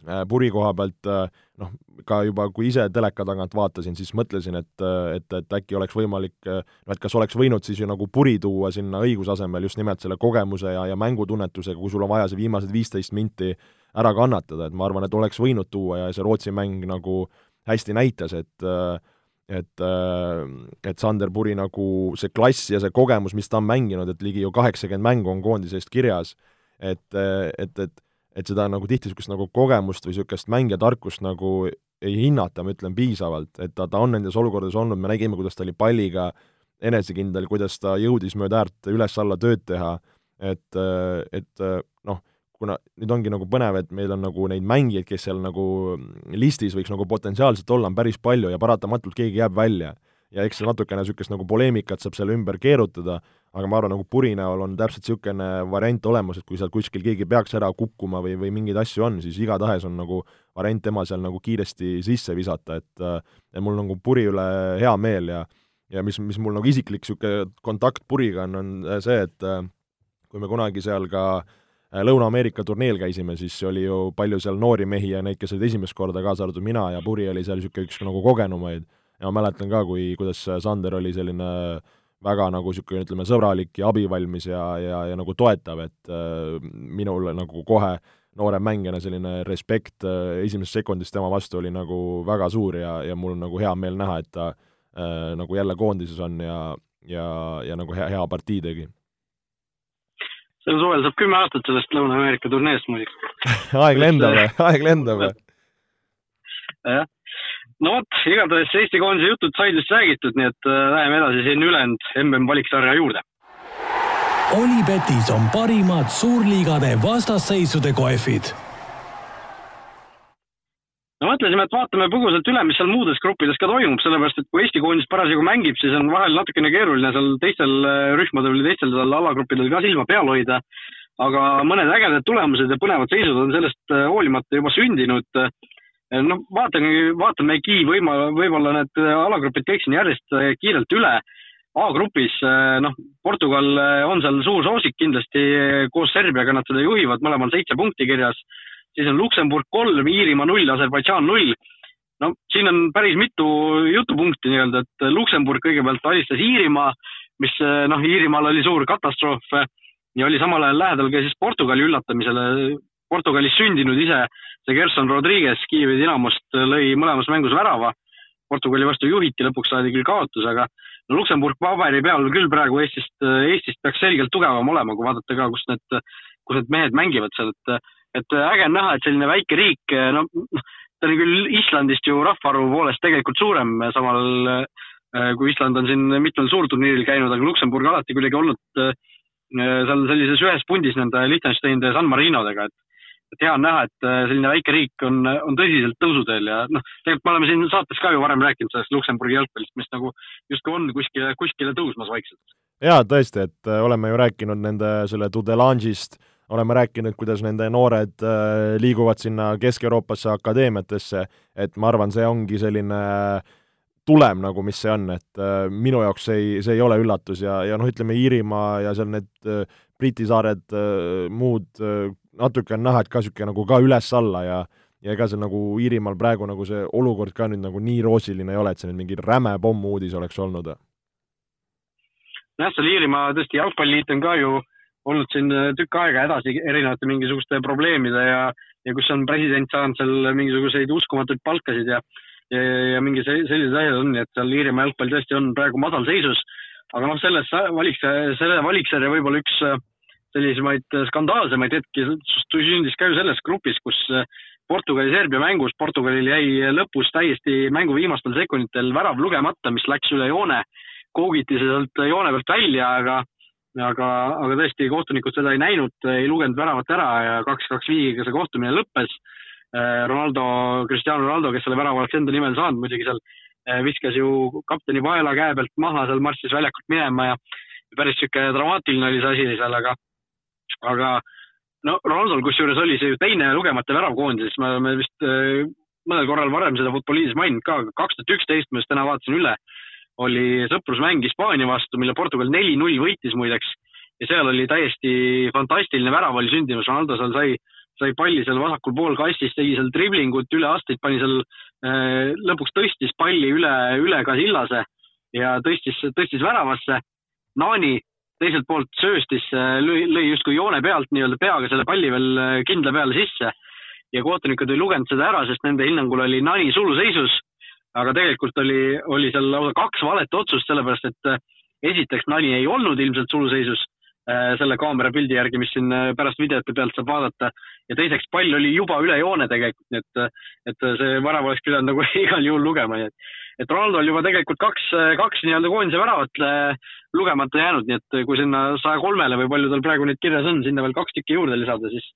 äh, puri koha pealt äh, noh, ka juba kui ise teleka tagant vaatasin, siis mõtlesin, et, äh, et, et äkki oleks võimalik, äh, no et kas oleks võinud siis ju nagu puri tuua sinna õigusasemel just nimelt selle kogemuse ja, ja mängutunnetusega, kui sul on vaja see viimased viisteist minti ära kannatada, et ma arvan, et oleks võinud tuua ja see Rootsi mäng nagu äh, hästi näitas, et et, et Sander Puri nagu see klass ja see kogemus, mis ta on mänginud, et ligi ju kaheksakümmend mängu on koondise eest kirjas, et, et, et et seda nagu tihti niisugust nagu kogemust või niisugust mängijatarkust nagu ei hinnata, ma ütlen, piisavalt, et ta, ta on nendes olukordades olnud, me nägime, kuidas ta oli palliga enesekindel, kuidas ta jõudis mööda äärt üles-alla tööd teha, et, et noh, kuna nüüd ongi nagu põnev, et meil on nagu neid mängijaid, kes seal nagu listis võiks nagu potentsiaalselt olla, on päris palju ja paratamatult keegi jääb välja. ja eks see natukene niisugust nagu poleemikat saab selle ümber keerutada, aga ma arvan, nagu Puri näol on täpselt niisugune variant olemas, et kui seal kuskil keegi peaks ära kukkuma või, või mingeid asju on, siis igatahes on nagu variant tema seal nagu kiiresti sisse visata, et et mul nagu Puri üle hea meel ja ja mis, mis mul nagu isiklik niisugune kontakt Puriga on, on see, et kui me kunagi seal ka äh, Lõuna-Ameerika turneel käisime, siis oli ju palju seal noori mehi ja neid, kes olid esimest korda, kaasa arvatud mina ja Puri oli seal niisugune üks nagu kogenumaid. ja ma mäletan ka, kui, kuidas Sander oli selline väga nagu niisugune, ütleme, sõbralik ja abivalmis ja, ja, ja nagu toetav, et äh, minul nagu kohe noore mängijana selline respekt äh, esimesest sekundist tema vastu oli nagu väga suur ja, ja mul on nagu hea meel näha, et ta äh, nagu jälle koondises on ja, ja, ja nagu hea, hea partii tegi sel suvel saab kümme aastat sellest Lõuna-Ameerika turneest muidugi aeg lendab või, aeg lendab või? jah, no vot, igatahes Eesti koondise jutud said vist räägitud, nii et äh, läheme edasi siin ülejäänud MM valiksarja juurde. Olipetis on parimad suurliigade vastasseisude kohvid no mõtlesime, et vaatame põgusalt üle, mis seal muudes gruppides ka toimub, sellepärast et kui Eesti koondis parasjagu mängib, siis on vahel natukene keeruline seal teistel äh, rühmadel või teistel seal alagruppidel ka silma peal hoida. aga mõned ägedad tulemused ja põnevad seisud on sellest äh, hoolimata juba sündinud. Äh, noh, vaatame, vaatamegi võima-, võib-olla need alagrupid käiksin järjest kiirelt üle. A-grupis, noh, Portugal on seal suur soosik kindlasti, koos Serbiaga nad seda juhivad, mõlemal seitse punkti kirjas siis on Luksemburg kolm, Iirimaa null, Aserbaidžaan null. no siin on päris mitu jutupunkti nii-öelda, et Luksemburg kõigepealt alistas Iirimaa, mis noh, Iirimaal oli suur katastroof ja oli samal ajal lähedal ka siis Portugali üllatamisele. Portugalis sündinud ise see Gerson Rodriguez Kiievi Dinamost lõi mõlemas mängus värava. Portugali vastu juhiti, lõpuks saadi küll kaotus, aga no Luksemburg paberi peal küll praegu Eestist, Eestist peaks selgelt tugevam olema, kui vaadata ka, kus need, kus need mehed mängivad seal, et et äh, äge on näha, et selline väike riik, äh, no ta oli küll Islandist ju rahvaarvu poolest tegelikult suurem, äh, samal kui Island on siin mitmel suurturniiril käinud, aga Luksemburg alati kuidagi olnud seal sellises ühes pundis nende Liechtensteinide ja San Marinodega, et et hea on näha, et selline väike riik on, on tõsiselt tõusuteel ja noh, tegelikult me oleme siin saates ka ju varem rääkinud sellest Luksemburgi jalgpallist, mis nagu justkui on kuskile, kuskile tõusmas vaikselt. jaa, tõesti, et oleme ju rääkinud nende selle Tudelange'ist äh, oleme rääkinud, kuidas nende noored äh, liiguvad sinna Kesk-Euroopasse akadeemiatesse, et ma arvan, see ongi selline tulem nagu, mis see on, et äh, minu jaoks see ei, see ei ole üllatus ja, ja noh, ütleme Iirimaa ja seal need äh, Briti saared muud natuke on näha, et ka niisugune nagu ka üles-alla ja ja ega seal nagu Iirimaal praegu nagu see olukord ka nüüd nagu nii roosiline ei ole, et see nüüd mingi räme pommuudis oleks olnud. nojah, seal Iirimaa tõesti jalgpalliliit on ka ju olnud siin äh, tükk aega edasi erinevate mingisuguste probleemide ja, ja kus on president saanud seal mingisuguseid uskumatuid palkasid ja, ja, ja mingi sellised asjad on, nii et seal Iirimaa jalgpall tõesti on praegu madalseisus. aga noh, selles valiks, selle valiksarja võib-olla üks äh, sellisemaid skandaalsemaid hetki sündis ka ju selles grupis, kus äh, Portugali-Serbia mängus Portugalil jäi lõpus täiesti mängu viimastel sekunditel värav lugemata, mis läks üle joone, koogiti sealt joone pealt välja, aga aga, aga tõesti, kohtunikud seda ei näinud, ei lugenud väravat ära ja kaks-kaks viigiga see kohtumine lõppes. Äh, Ronaldo, Cristiano Ronaldo, kes selle värava oleks enda nimel saanud, muidugi seal äh, viskas ju kapteni paela käe pealt maha, seal marssis väljakult minema ja päris sihuke dramaatiline oli see asi seal, aga, aga no Ronaldol kusjuures oli see ju teine lugemata värav koondises, me oleme vist äh, mõnel korral varem seda Futboliidis maininud ka, kaks tuhat üksteist ma just täna vaatasin üle oli sõprusmäng Hispaania vastu, mille Portugal neli-null võitis muideks. Ja seal oli täiesti fantastiline värav oli sündimas, Ronaldo seal sai, sai palli seal vasakul pool kastis, tegi seal driblingut üle astmeid, pani seal äh,, lõpuks tõstis palli üle, üle Casillase ja tõstis, tõstis väravasse. Nani teiselt poolt sööstis, äh, lõi, lõi justkui joone pealt nii-öelda peaga selle palli veel äh, kindla peale sisse. Ja kohtunikud ei lugenud seda ära, sest nende hinnangul oli Nani suluseisus aga tegelikult oli, oli seal lausa kaks valet otsust, sellepärast et äh, esiteks nali ei olnud ilmselt suluseisus äh, selle kaamera pildi järgi, mis siin äh, pärast videote pealt saab vaadata. ja teiseks, pall oli juba üle joone tegelikult, nii et, et see värav oleks pidanud nagu igal juhul lugema, nii et, et Ronaldol juba tegelikult kaks, kaks nii-öelda koondise väravat lugemata jäänud, nii et kui sinna saja kolmele või palju tal praegu neid kirjas on, sinna veel kaks tükki juurde lisada, siis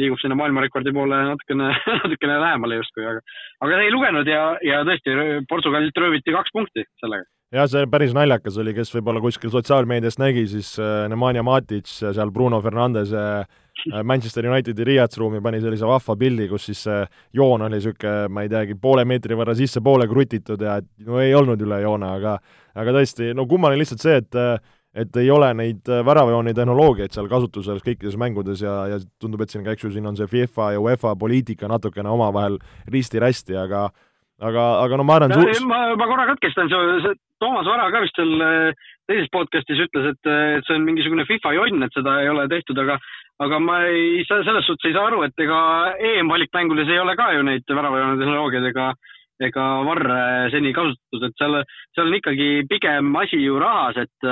liigub sinna maailmarekordi poole natukene, natukene lähemale justkui, aga, aga ei lugenud ja, ja tõesti, Portugalilt rööviti kaks punkti sellega. Jah, see päris naljakas oli, kes võib-olla kuskil sotsiaalmeedias nägi, siis Nemanja Matic seal Bruno Fernandese äh, Manchester Unitedi riietusruumi pani sellise vahva pildi, kus siis see joon oli niisugune, ma ei teagi, poole meetri võrra sissepoole krutitud ja et no ei olnud üle joone, aga aga tõesti, no kummaline lihtsalt see, et et ei ole neid väravajooni tehnoloogiaid seal kasutusel kõikides mängudes ja, ja tundub, et siin ka, eks ju, siin on see FIFA ja UEFA poliitika natukene omavahel risti-rästi, aga aga, aga no ma arvan suur... ma, ma korra katkestan, Toomas Vara ka vist seal äh, teises podcastis ütles, et, et see on mingisugune FIFA jonn, et seda ei ole tehtud, aga aga ma ei, selles suhtes ei saa aru, et ega EM-valikmängudes ei ole ka ju neid väravajoone tehnoloogiaid ega ega varre seni kasutatud, et seal, seal on ikkagi pigem asi ju rahas, et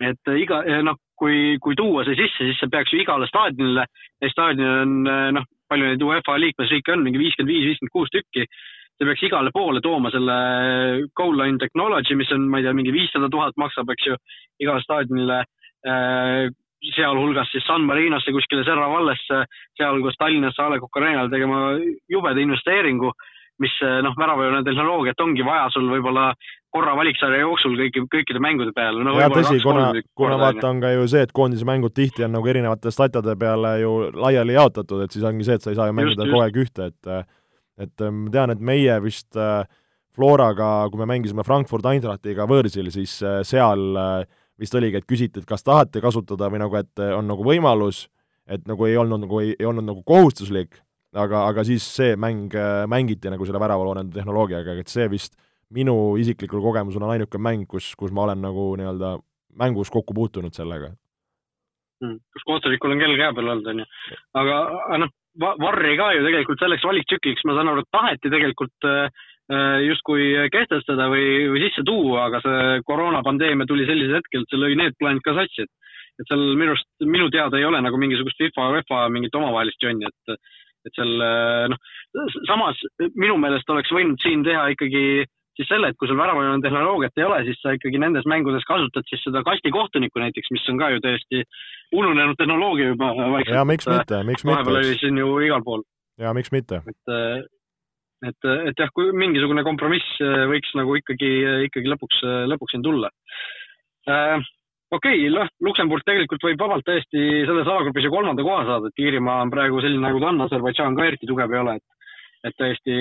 et iga, noh, kui, kui tuua see sisse, siis see peaks ju igale staadionile, staadionil on noh, palju neid UEFA liikmesriike on, mingi viiskümmend viis, viiskümmend kuus tükki see peaks igale poole tooma selle goal line technology, mis on, ma ei tea, mingi viissada tuhat maksab, eks ju, igale staadionile äh,. Sealhulgas siis San Marinosse kuskile Serra vallesse, sealhulgas Tallinnasse A Le Coq Arena'le tegema jubeda investeeringu, mis noh, väravajoone tehnoloogiat ongi vaja sul võib-olla korra valiksarja jooksul kõiki, kõikide mängude peale no,. ja tõsi, kuna, kuna vaata on ka ju see, et koondise mängud tihti on nagu erinevate statjade peale ju laiali jaotatud, et siis ongi see, et sa ei saa ju mängida just, kogu aeg ühte, et et äh, ma tean, et meie vist äh, Floraga, kui me mängisime Frankfurt Eintrachtiga võõrsil, siis äh, seal vist oligi, et küsiti, et kas tahate kasutada või nagu, et on nagu võimalus, et nagu ei olnud nagu, ei, olnud nagu kohustuslik, aga, aga siis see mäng mängiti nagu selle väravaloonende tehnoloogiaga, et see vist minu isiklikul kogemusel on ainuke mäng, kus, kus ma olen nagu nii-öelda mängus kokku puutunud sellega hmm.. kus kohtunikul on kell käe peal olnud, on ju. aga, aga noh, Varri ka ju tegelikult selleks valiktsükliks, ma saan aru, et taheti tegelikult äh, justkui kehtestada või, või sisse tuua, aga see koroonapandeemia tuli sellisel hetkel, et see lõi need plaanid ka satsi, et et seal minu arust, minu teada ei ole nagu mingisugust FIFA, UEFA mingit omavahelist jonni, et et seal äh, noh, samas minu meelest oleks võinud siin teha ikkagi siis selle, et kui sul väravajoone tehnoloogiat ei ole, siis sa ikkagi nendes mängudes kasutad siis seda kastikohtunikku näiteks, mis on ka ju täiesti ununenud tehnoloogia juba vaikselt. ja miks mitte, miks mitte. vahepeal oli siin ju igal pool. ja miks mitte. et, et, et jah, kui mingisugune kompromiss võiks nagu ikkagi, ikkagi lõpuks, lõpuks siin tulla. Äh, okei okay,, noh, Luksemburg tegelikult võib vabalt täiesti selles alagrupis ju kolmanda koha saada, et Iirimaa on praegu selline, nagu ta on, Aserbaidžaan ka eriti tugev ei ole, et et täiesti,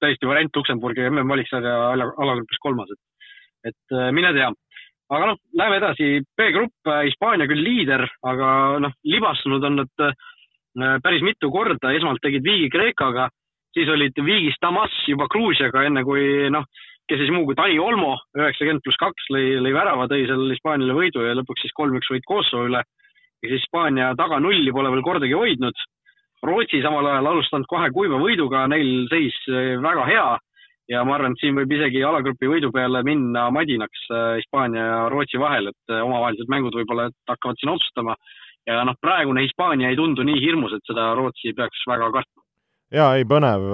täiesti variant Luksemburgi MM-valiksarja alagrupis kolmas, et, et mine tea. aga noh, läheme edasi, B-grupp, Hispaania küll liider, aga noh, libastunud on nad päris mitu korda, esmalt tegid viigi Kreekaga, siis olid viigis Damas juba Gruusiaga, enne kui noh, kes siis muu kui Dani Olmo, üheksakümmend pluss kaks lõi, lõi värava, tõi seal Hispaaniale võidu ja lõpuks siis kolm-üks võit Kosovo üle. ja siis Hispaania taga nulli pole veel kordagi hoidnud Rootsi samal ajal alustanud kahe kuiva võiduga, neil seis eh, väga hea ja ma arvan, et siin võib isegi alagrupi võidu peale minna madinaks eh, Hispaania ja Rootsi vahel, et eh, omavahelised mängud võib-olla hakkavad siin otsustama. ja noh, praegune Hispaania ei tundu nii hirmus, et seda Rootsi peaks väga kartma. Jaa, ei põnev,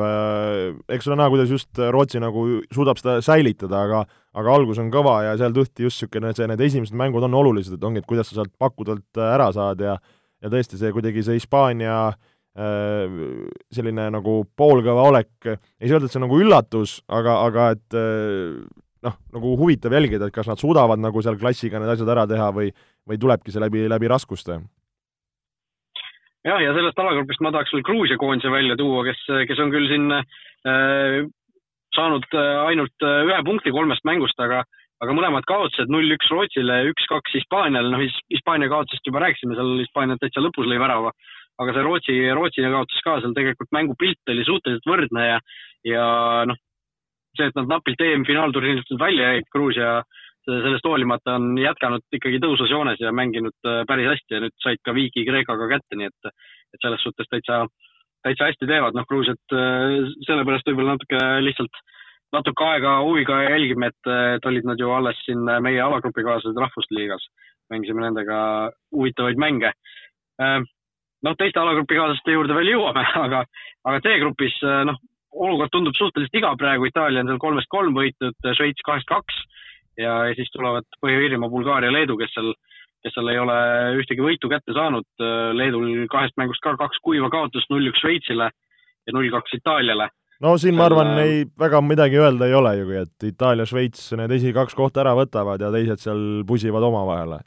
eks ole näha, kuidas just Rootsi nagu suudab seda säilitada, aga aga algus on kõva ja seal tõesti just niisugune see, need esimesed mängud on olulised, et ongi, et kuidas sa sealt pakkudelt ära saad ja ja tõesti, see kuidagi see Hispaania äh, Äh, selline nagu poolkõva olek, ei saa öelda, et see on nagu üllatus, aga, aga et äh, noh, nagu huvitav jälgida, et kas nad suudavad nagu seal klassiga need asjad ära teha või, või tulebki see läbi, läbi raskuste? Jah, ja sellest alagrupist ma tahaks veel Gruusia koondise välja tuua, kes, kes on küll siin äh, saanud äh, ainult ühe punkti kolmest mängust, aga aga mõlemad kaotused null-üks Rootsile, üks-kaks Hispaaniale, noh Hispaania kaotusest juba rääkisime, seal Hispaania täitsa lõpus lõi värava. Aga see Rootsi, Rootsi kaotas ka seal tegelikult mängupilt oli suhteliselt võrdne ja, ja noh, see, et nad napilt EM-finaalturniirilt välja jäid, Gruusia sellest hoolimata on jätkanud ikkagi tõusvas joones ja mänginud äh, päris hästi ja nüüd said ka viigi Kreekaga kätte, nii et, et selles suhtes täitsa, täitsa hästi teevad, noh, Gruusiat äh, sellepärast võib-olla natuke lihtsalt natuke aega huviga jälgime, et, et olid nad ju alles siin meie alagrupikaaslased Rahvuste Liigas, mängisime nendega huvitavaid mänge. Äh, noh, teiste alagrupikaaslaste juurde veel jõuame, aga, aga C-grupis noh, olukord tundub suhteliselt igav praegu, Itaalia on seal kolmest kolm võitnud, Šveits kahest kaks ja, siis tulevad Põhja-Iirimaa, Bulgaaria, Leedu, kes seal, kes seal ei ole ühtegi võitu kätte saanud. Leedul kahest mängust ka kaks kuiva kaotust, null-üks Šveitsile ja null-kaks Itaaliale. no siin ma arvan, ei, väga midagi öelda ei ole ju, et Itaalia, Šveits need esikaks kohta ära võtavad ja teised seal pusivad omavahele.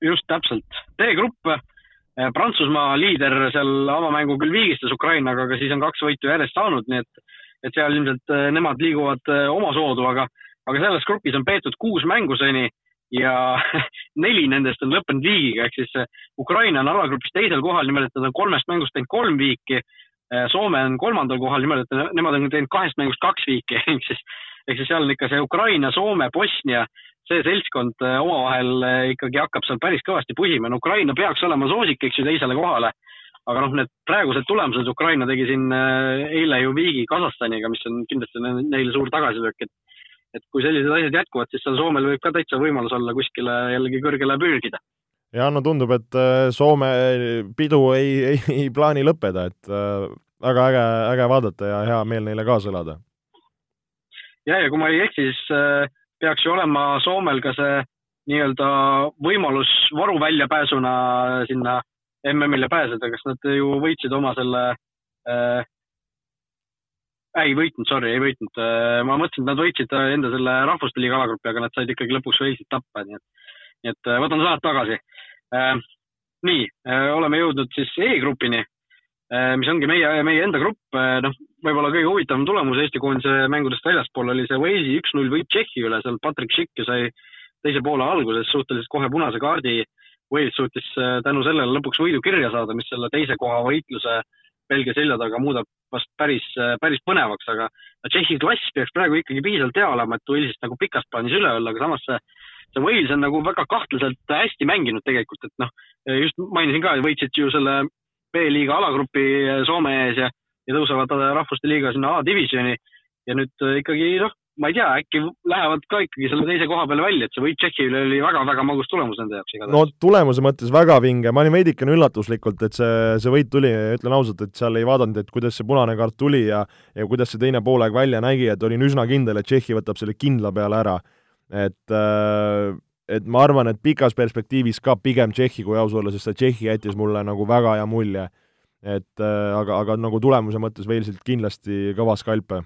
just täpselt, D-grupp Äh, Prantsusmaa liider seal avamängu küll viigistas Ukrainaga, aga siis on kaks võitu järjest saanud, nii et, et seal ilmselt äh, nemad liiguvad äh, omasoodu, aga, aga selles grupis on peetud kuus mängu seni ja neli nendest on lõppenud viigiga, ehk siis Ukraina on alagrupis teisel kohal, nimelt nad on kolmest mängust teinud kolm viiki. Soome on kolmandal kohal, nimelt nemad on teinud kahest mängust kaks viiki, ehk siis, ehk siis seal on ikka see Ukraina, Soome, Bosnia, see seltskond omavahel ikkagi hakkab seal päris kõvasti pusima. no Ukraina peaks olema soosik, eks ju, teisele kohale aga noh, need praegused tulemused, Ukraina tegi siin eile ju viigi Kasahstaniga, mis on kindlasti neile suur tagasilöök, et et kui sellised asjad jätkuvad, siis seal Soomel võib ka täitsa võimalus olla kuskile jällegi kõrgele pürgida. ja no tundub, et äh, Soome pidu ei, ei, ei plaani lõppeda, et äh, väga äge, äge vaadata ja hea meel neile kaasa elada. ja, ja kui ma ei eksi, siis peaks ju olema Soomel ka see nii-öelda võimalus varu väljapääsuna sinna MM-ile pääseda, kas nad ju võitsid oma selle äh,, ei võitnud, sorry, ei võitnud äh,. ma mõtlesin, et nad võitsid enda selle Rahvuste Liiga alagrupi, aga nad said ikkagi lõpuks Walesit tappa, nii et, nii et äh, võtan sõnad tagasi äh,. nii äh,, oleme jõudnud siis E-grupini äh,, mis ongi meie, meie enda grupp äh,. noh, võib-olla kõige huvitavam tulemus Eesti koondise mängudest väljaspool oli see Walesi üks-null võit Tšehhi üle, seal Patrick Schick ju sai teise poole alguses suhteliselt kohe punase kaardi äh, Wales suutis äh, tänu sellele lõpuks võidu kirja saada, mis selle teise koha võitluse Belgia selja taga muudab vast päris, äh, päris põnevaks, aga Tšehhi klass peaks praegu ikkagi piisavalt hea olema, et Walesist nagu pikas plaanis üle olla, aga samas see, see Wales on nagu väga kahtlaselt hästi mänginud tegelikult, et noh, just mainisin ka, võitsid ju selle B-liiga alagrupi äh, Soome ees ja, ja tõusevad rahvuste liiga sinna A-divisjoni. Ja nüüd ikkagi noh, ma ei tea, äkki lähevad ka ikkagi selle teise koha peale välja, et see võit Tšehhi üle oli väga-väga magus tulemus nende jaoks igatahes. no tulemuse mõttes väga vinge, ma olin veidikene üllatuslikult, et see, see võit tuli, ütlen ausalt, et seal ei vaadanud, et kuidas see punane kaart tuli ja ja kuidas see teine poolaeg välja nägi, et olin üsna kindel, et Tšehhi võtab selle kindla peale ära. et äh, et ma arvan, et pikas perspektiivis ka pigem Tšehhi, kui aus olla, sest see Tšehhi jättis mulle nagu väga hea mulje. et äh, aga, aga nagu tulemuse mõttes Walesilt kindlasti kõva skalp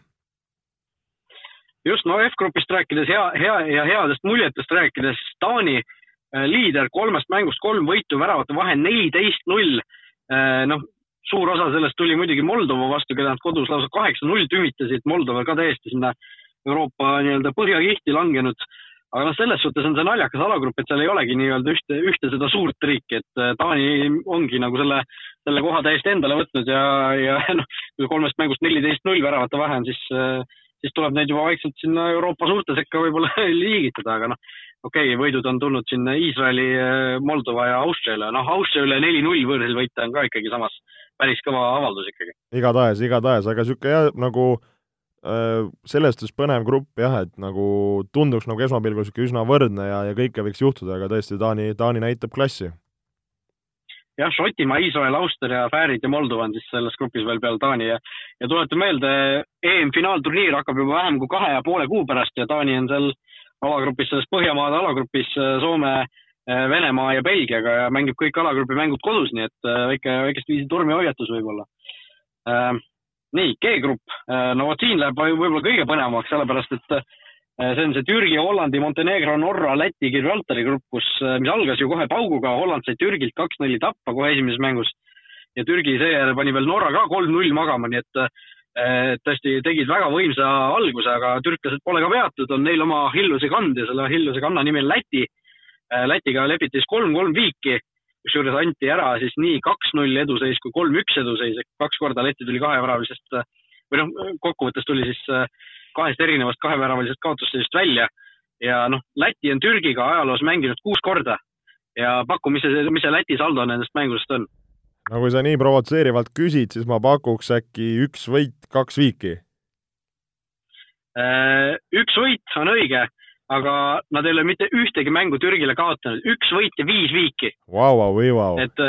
just, no F-grupist rääkides hea, hea ja headest muljetest rääkides, Taani äh, liider kolmest mängust kolm võitu, väravate vahe neliteist null. Äh, noh, suur osa sellest tuli muidugi Moldova vastu, keda nad kodus lausa kaheksa-null tümitasid, Moldova ka täiesti sinna Euroopa nii-öelda põhjakihti langenud. aga noh, selles suhtes on see naljakas alagrupp, et seal ei olegi nii-öelda ühte, ühte seda suurt riiki, et äh, Taani ongi nagu selle, selle koha täiesti endale võtnud ja, ja noh, kui kolmest mängust neliteist null väravate vahe on, siis äh, siis tuleb neid juba vaikselt sinna Euroopa suurte sekka võib-olla liigitada, aga noh, okei okay,, võidud on tulnud siin Iisraeli, Moldova ja Austria üle, noh, Austria üle neli-null võõrsil võita on ka ikkagi samas päris kõva avaldus ikkagi. igatahes, igatahes, aga niisugune jah, nagu äh, selles suhtes põnev grupp jah, et nagu tunduks nagu esmapilgul niisugune üsna võrdne ja, ja kõike võiks juhtuda, aga tõesti, Taani, Taani näitab klassi jah, Šotimaa, Iisrael, Austria, Fäärid ja Moldova on siis selles grupis veel peale Taani ja, ja tuletan meelde, EM-finaalturniir hakkab juba vähem kui kahe ja poole kuu pärast ja Taani on seal alagrupis, selles Põhjamaade alagrupis Soome, Venemaa ja Belgiaga ja mängib kõik alagrupi mängud kodus, nii et äh, väike, väikest viisi tormihoiatus võib-olla äh,. nii, G-grupp, äh, no vot siin läheb võib-olla kõige põnevamaks, sellepärast et Äh, see on see Türgi, Hollandi, Montenegro, Norra, Läti, Gibraltari grupp, kus, äh, mis algas ju kohe pauguga, Holland sai Türgilt kaks-neli tappa kohe esimeses mängus. Ja Türgi seejärel pani veel Norra ka kolm-null magama, nii et äh, tõesti tegid väga võimsa alguse, aga türklased pole ka veatud, on neil oma Hilluse kand ja selle Hilluse kanna nimi on Läti. Lätiga lepiti siis kolm-kolm viiki, kusjuures anti ära siis nii kaks-null eduseis kui kolm-üks eduseis, ehk kaks korda Läti tuli kaheväravalisest või noh, kokkuvõttes tuli siis kahest erinevast kaheväravalisest kaotusseisust välja ja noh, Läti on Türgiga ajaloos mänginud kuus korda ja paku, mis see, mis see Läti saldo nendest mängudest on? no kui sa nii provotseerivalt küsid, siis ma pakuks äkki üks võit, kaks viiki. Äh, üks võit on õige, aga nad ei ole mitte ühtegi mängu Türgile kaotanud, üks võit ja viis viiki. Vau, vau, vau. et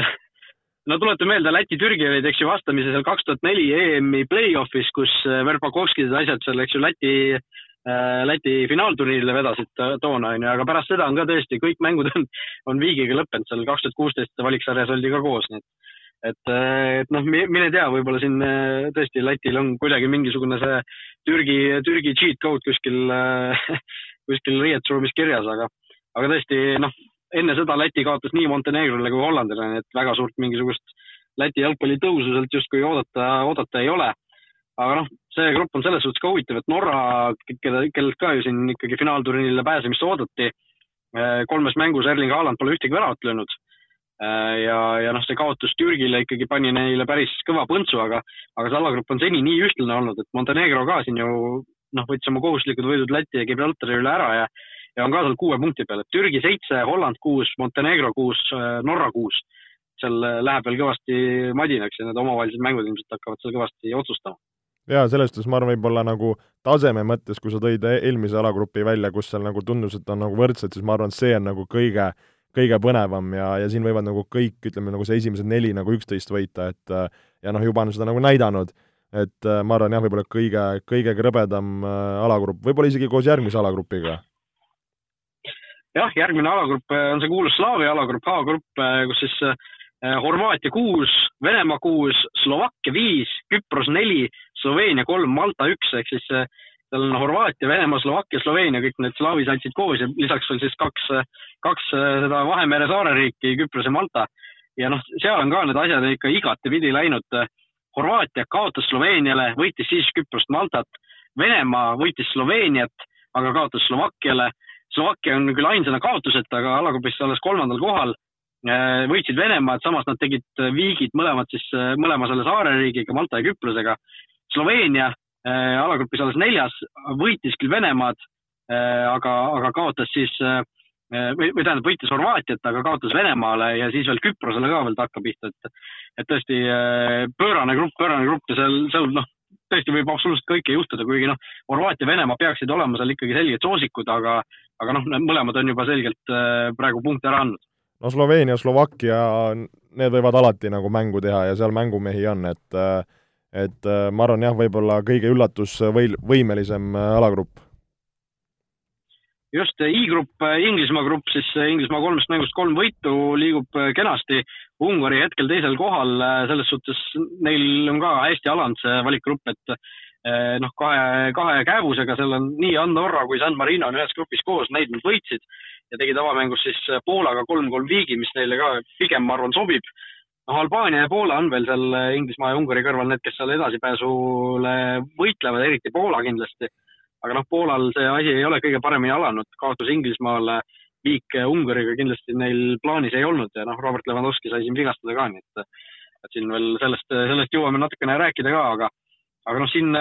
no tuletan meelde, Läti-Türgi olid, eks ju, vastamisi seal kaks tuhat neli EM-i play-off'is, kus äh, Verpakovskid ja asjad seal, eks ju, Läti äh,, Läti finaalturniirile vedasid toona, on ju, aga pärast seda on ka tõesti, kõik mängud on, on viigiga lõppenud, seal kaks tuhat kuusteist valiksarjas oldi ka koos, nii et et, äh, et noh, mine tea, võib-olla siin tõesti Lätil on kuidagi mingisugune see Türgi, Türgi cheat code kuskil kuskil riietusruumis kirjas, aga, aga tõesti noh, enne seda Läti kaotas nii Montenegrole kui Hollandile, nii et väga suurt mingisugust Läti jalgpalli tõusu sealt justkui oodata, oodata ei ole. aga noh, see grupp on selles suhtes ka huvitav, et Norra, keda, kellelt ka ju siin ikkagi finaalturniirile pääsemist oodati, kolmes mängus Erling Haaland pole ühtegi väravat löönud. ja, ja noh, see kaotus Türgile ikkagi pani neile päris kõva põntsu, aga, aga see alagrupp on seni nii ühtlane olnud, et Montenegro ka siin ju noh, võttis oma kohustuslikud võidud Läti ja Gibraltari üle ära ja ja on ka seal kuue punkti peal, et Türgi seitse, Holland kuus, Montenegro kuus, Norra kuus. seal läheb veel kõvasti madinaks ja need omavahelised mängud ilmselt hakkavad seal kõvasti otsustama jaa, selles suhtes ma arvan, võib-olla nagu taseme mõttes, kui sa tõid e-, eelmise alagrupi välja, kus seal nagu tundus, et on nagu võrdsed, siis ma arvan, et see on nagu kõige, kõige põnevam ja, ja siin võivad nagu kõik, ütleme nagu see esimesed neli nagu üksteist võita, et ja noh, juba on seda nagu näidanud, et ma arvan jah, võib-olla kõige, kõige krõbedam äh, alagrupp, võib-olla isegi koos järgmise alagrupiga. Jah, järgmine alagrupp äh, on see kuulus Slaavi alagrupp, A-grupp, äh, kus siis Horvaatia kuus, Venemaa kuus, Slovakkia viis, Küpros neli, Sloveenia kolm, Malta üks, ehk siis seal on Horvaatia, Venemaa, Slovakkia, Sloveenia, kõik need slaavi satsid koos ja lisaks veel siis kaks, kaks seda Vahemere saareriiki, Küpros ja Malta. ja noh, seal on ka need asjad ikka igatepidi läinud. Horvaatia kaotas Sloveeniale, võitis siis Küprost, Maltat. Venemaa võitis Sloveeniat, aga kaotas Slovakkiale. Slovakkia on küll ainsana kaotuseta, aga alagrupis alles kolmandal kohal äh, võitsid Venemaad, samas nad tegid viigid mõlemad siis, mõlema selle saareriigiga, Malta ja Küprosega. Sloveenia äh, alagrupis alles neljas, võitis küll Venemaad äh,, aga, aga kaotas siis äh, või, või tähendab, võitis Horvaatiat, aga kaotas Venemaale ja siis veel Küprosele ka veel takka pihta, et, et tõesti äh, pöörane grupp, pöörane grupp ja seal, seal noh, tõesti võib absoluutselt kõike juhtuda, kuigi noh, Horvaatia Venemaa peaksid olema seal ikkagi selged soosikud, aga, aga noh, need mõlemad on juba selgelt äh, praegu punkte ära andnud. no Sloveenia, Slovakkia, need võivad alati nagu mängu teha ja seal mängumehi on, et äh, et äh, ma arvan jah, võib-olla kõige üllatusvõimelisem äh, alagrupp. just, I-grupp, Inglismaa grupp, siis Inglismaa kolmest mängust kolm võitu, liigub kenasti. Ungari hetkel teisel kohal, selles suhtes neil on ka hästi alanud see valikgrupp, et noh, kahe, kahe kääbusega, seal on nii Andorra kui San Marino on ühes grupis koos, neid nad võitsid ja tegid avamängus siis Poolaga kolm-kolm viigi, mis neile ka pigem, ma arvan, sobib noh, Albaania ja Poola on veel seal Inglismaa ja Ungari kõrval need, kes seal edasipääsule võitlevad, eriti Poola kindlasti. aga noh, Poolal see asi ei ole kõige paremini alanud, kaotus Inglismaale, viik Ungariga kindlasti neil plaanis ei olnud ja noh, Robert Lewandowski sai siin vigastada ka, nii et, et siin veel sellest, sellest jõuame natukene rääkida ka, aga, aga noh, siin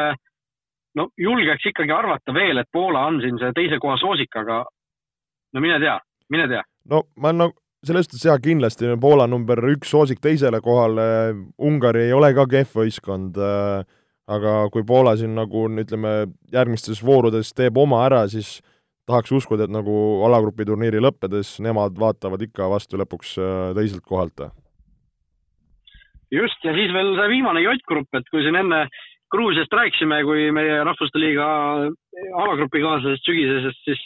no julgeks ikkagi arvata veel, et Poola on siin see teise koha soosik, aga no mine tea, mine tea. no ma no selles suhtes jaa, kindlasti Poola number üks soosik teisele kohale, Ungari ei ole ka kehv võistkond, äh, aga kui Poola siin nagu ütleme, järgmistes voorudes teeb oma ära, siis tahaks uskuda, et nagu alagrupi turniiri lõppedes nemad vaatavad ikka vastu lõpuks äh, teiselt kohalt. just, ja siis veel see viimane J-grupp, et kui siin enne Gruusiast rääkisime, kui meie Rahvuste Liiga alagrupi kaaslasest sügisesest, siis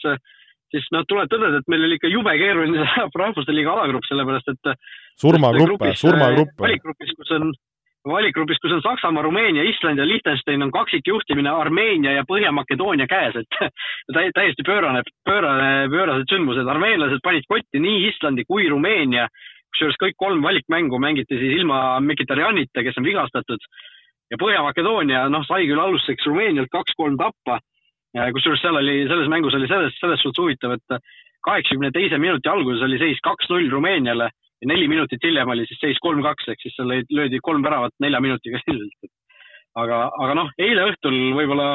siis noh, tuleb tõdeda, et meil oli ikka jube keeruline saada Rahvuste Liiga alagrupp, sellepärast et surmagruppe, surmagruppe. valikgrupis, kus on, valikgrupis, kus on Saksamaa, Rumeenia, Island ja Liechtenstein on kaksikjuhtimine Armeenia ja Põhja-Makedoonia käes, et täiesti pöörane, pöörane, pöörased sündmused. armeenlased panid kotti nii Islandi kui Rumeenia, kusjuures kõik kolm valikmängu mängiti siis ilma Mkhitarjanita, kes on vigastatud. Ja Põhja-Makedoonia, noh, sai küll alustuseks Rumeenialt kaks-kolm tappa. Kusjuures seal oli, selles mängus oli selles, selles suhtes huvitav, et kaheksakümne teise minuti alguses oli seis kaks-null Rumeeniale ja neli minutit hiljem oli siis seis kolm-kaks, ehk siis seal löödi kolm väravat nelja minutiga sisuliselt. aga, aga noh, eile õhtul võib-olla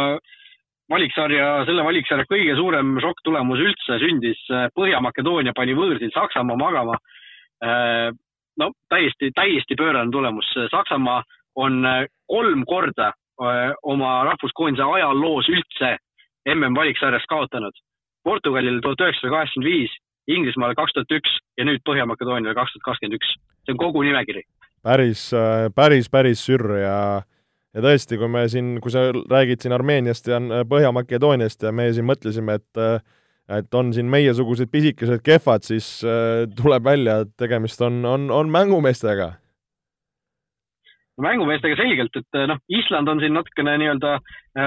valiksarja, selle valiksarja kõige suurem šokk-tulemus üldse sündis. Põhja-Makedoonia pani võõrsil Saksamaa magama. no täiesti, täiesti pöörane tulemus. Saksamaa on kolm korda oma rahvuskoondise ajaloos üldse MM-valiksarjas kaotanud. Portugalile tuhat üheksasada kaheksakümmend viis, Inglismaale kaks tuhat üks ja nüüd Põhja-Makedooniale kaks tuhat kakskümmend üks. see on kogu nimekiri. päris, äh, päris, päris sürr ja ja tõesti, kui me siin, kui sa räägid siin Armeeniast ja äh, Põhja-Makedooniast ja me siin mõtlesime, et äh, et on siin meiesugused pisikesed kehvad, siis tuleb välja, et tegemist on, on, on mängumeestega mängumeestega selgelt, et noh, Island on siin natukene nii-öelda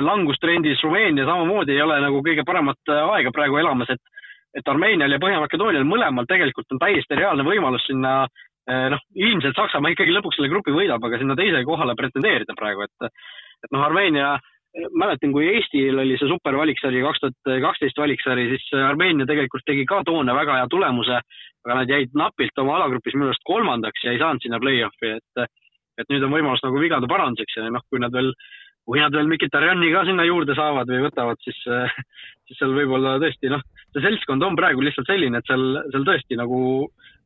langustrendis, Rumeenia samamoodi ei ole nagu kõige paremat aega praegu elamas, et et Armeenial ja Põhja-Makedoonial mõlemal tegelikult on täiesti reaalne võimalus sinna äh, noh, ilmselt Saksamaa ikkagi lõpuks selle grupi võidab, aga sinna teisele kohale pretendeerida praegu, et et noh, Armeenia mäletan, kui Eestil oli see supervaliksari kaks tuhat kaksteist valiksari, siis Armeenia tegelikult tegi ka toona väga hea tulemuse, aga nad jäid napilt oma alagrupis minu arust kolmandaks ja ei saanud sinna play-off'i, et et nüüd on võimalus nagu vigade paranduseks ja noh, kui nad veel, kui nad veel Mkhitarjani ka sinna juurde saavad või võtavad, siis, siis seal võib-olla tõesti noh, see seltskond on praegu lihtsalt selline, et seal, seal tõesti nagu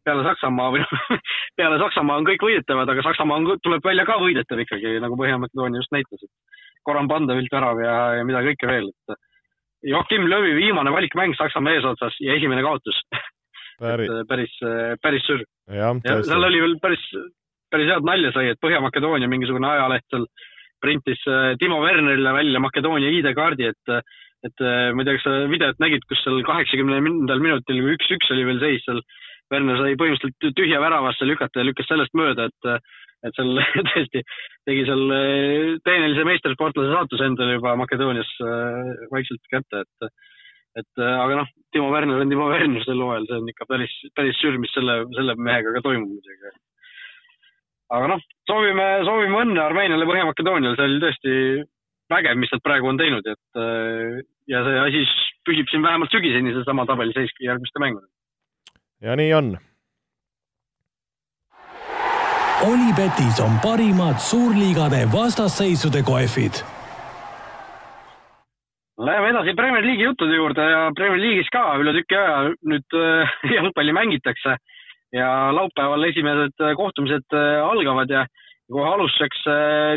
peale Saksamaa või noh, peale Saksamaa on kõik võidetavad, aga Saksamaa on, tuleb välja ka võidetav ikkagi, nagu Põhja-Makedoonia just näitas, et Goran Pandevilt värav ja, ja mida kõike veel, et Joachim Löövi viimane valikmäng Saksamaa eesotsas ja esimene kaotus päris, päris, päris sür. ja, ja seal oli veel päris, päris head nalja sai, et Põhja-Makedoonia mingisugune ajaleht seal printis Timo Wernerile välja Makedoonia ID-kaardi, et et ma ei tea, kas sa videot nägid, kus seal kaheksakümnendal minutil, kui üks-üks oli veel seis seal, Werner sai põhimõtteliselt tühja väravasse lükata ja lükkas sellest mööda, et et seal tõesti tegi seal eh, tehnilise meistersportlase saatuse endale juba Makedoonias vaikselt kätte, et et aga noh, Timo Werner on Timo Werner sel hooajal, see on ikka päris, päris sür, mis selle, selle mehega ka toimub muidugi. aga noh, soovime, soovime õnne Armeeniale, Põhja-Makedooniale, see oli tõesti vägev, mis nad praegu on teinud, et ja see asi püsib siin vähemalt sügiseni, seesama tabeliseis järgmiste mängudega. ja nii on Olipetis on parimad suurliigade vastasseisude kohvid. Läheme edasi Premier League'i juttude juurde ja Premier League'is ka üle tüki aja nüüd äh, jalgpalli mängitakse ja laupäeval esimesed äh, kohtumised äh, algavad ja kohe alustuseks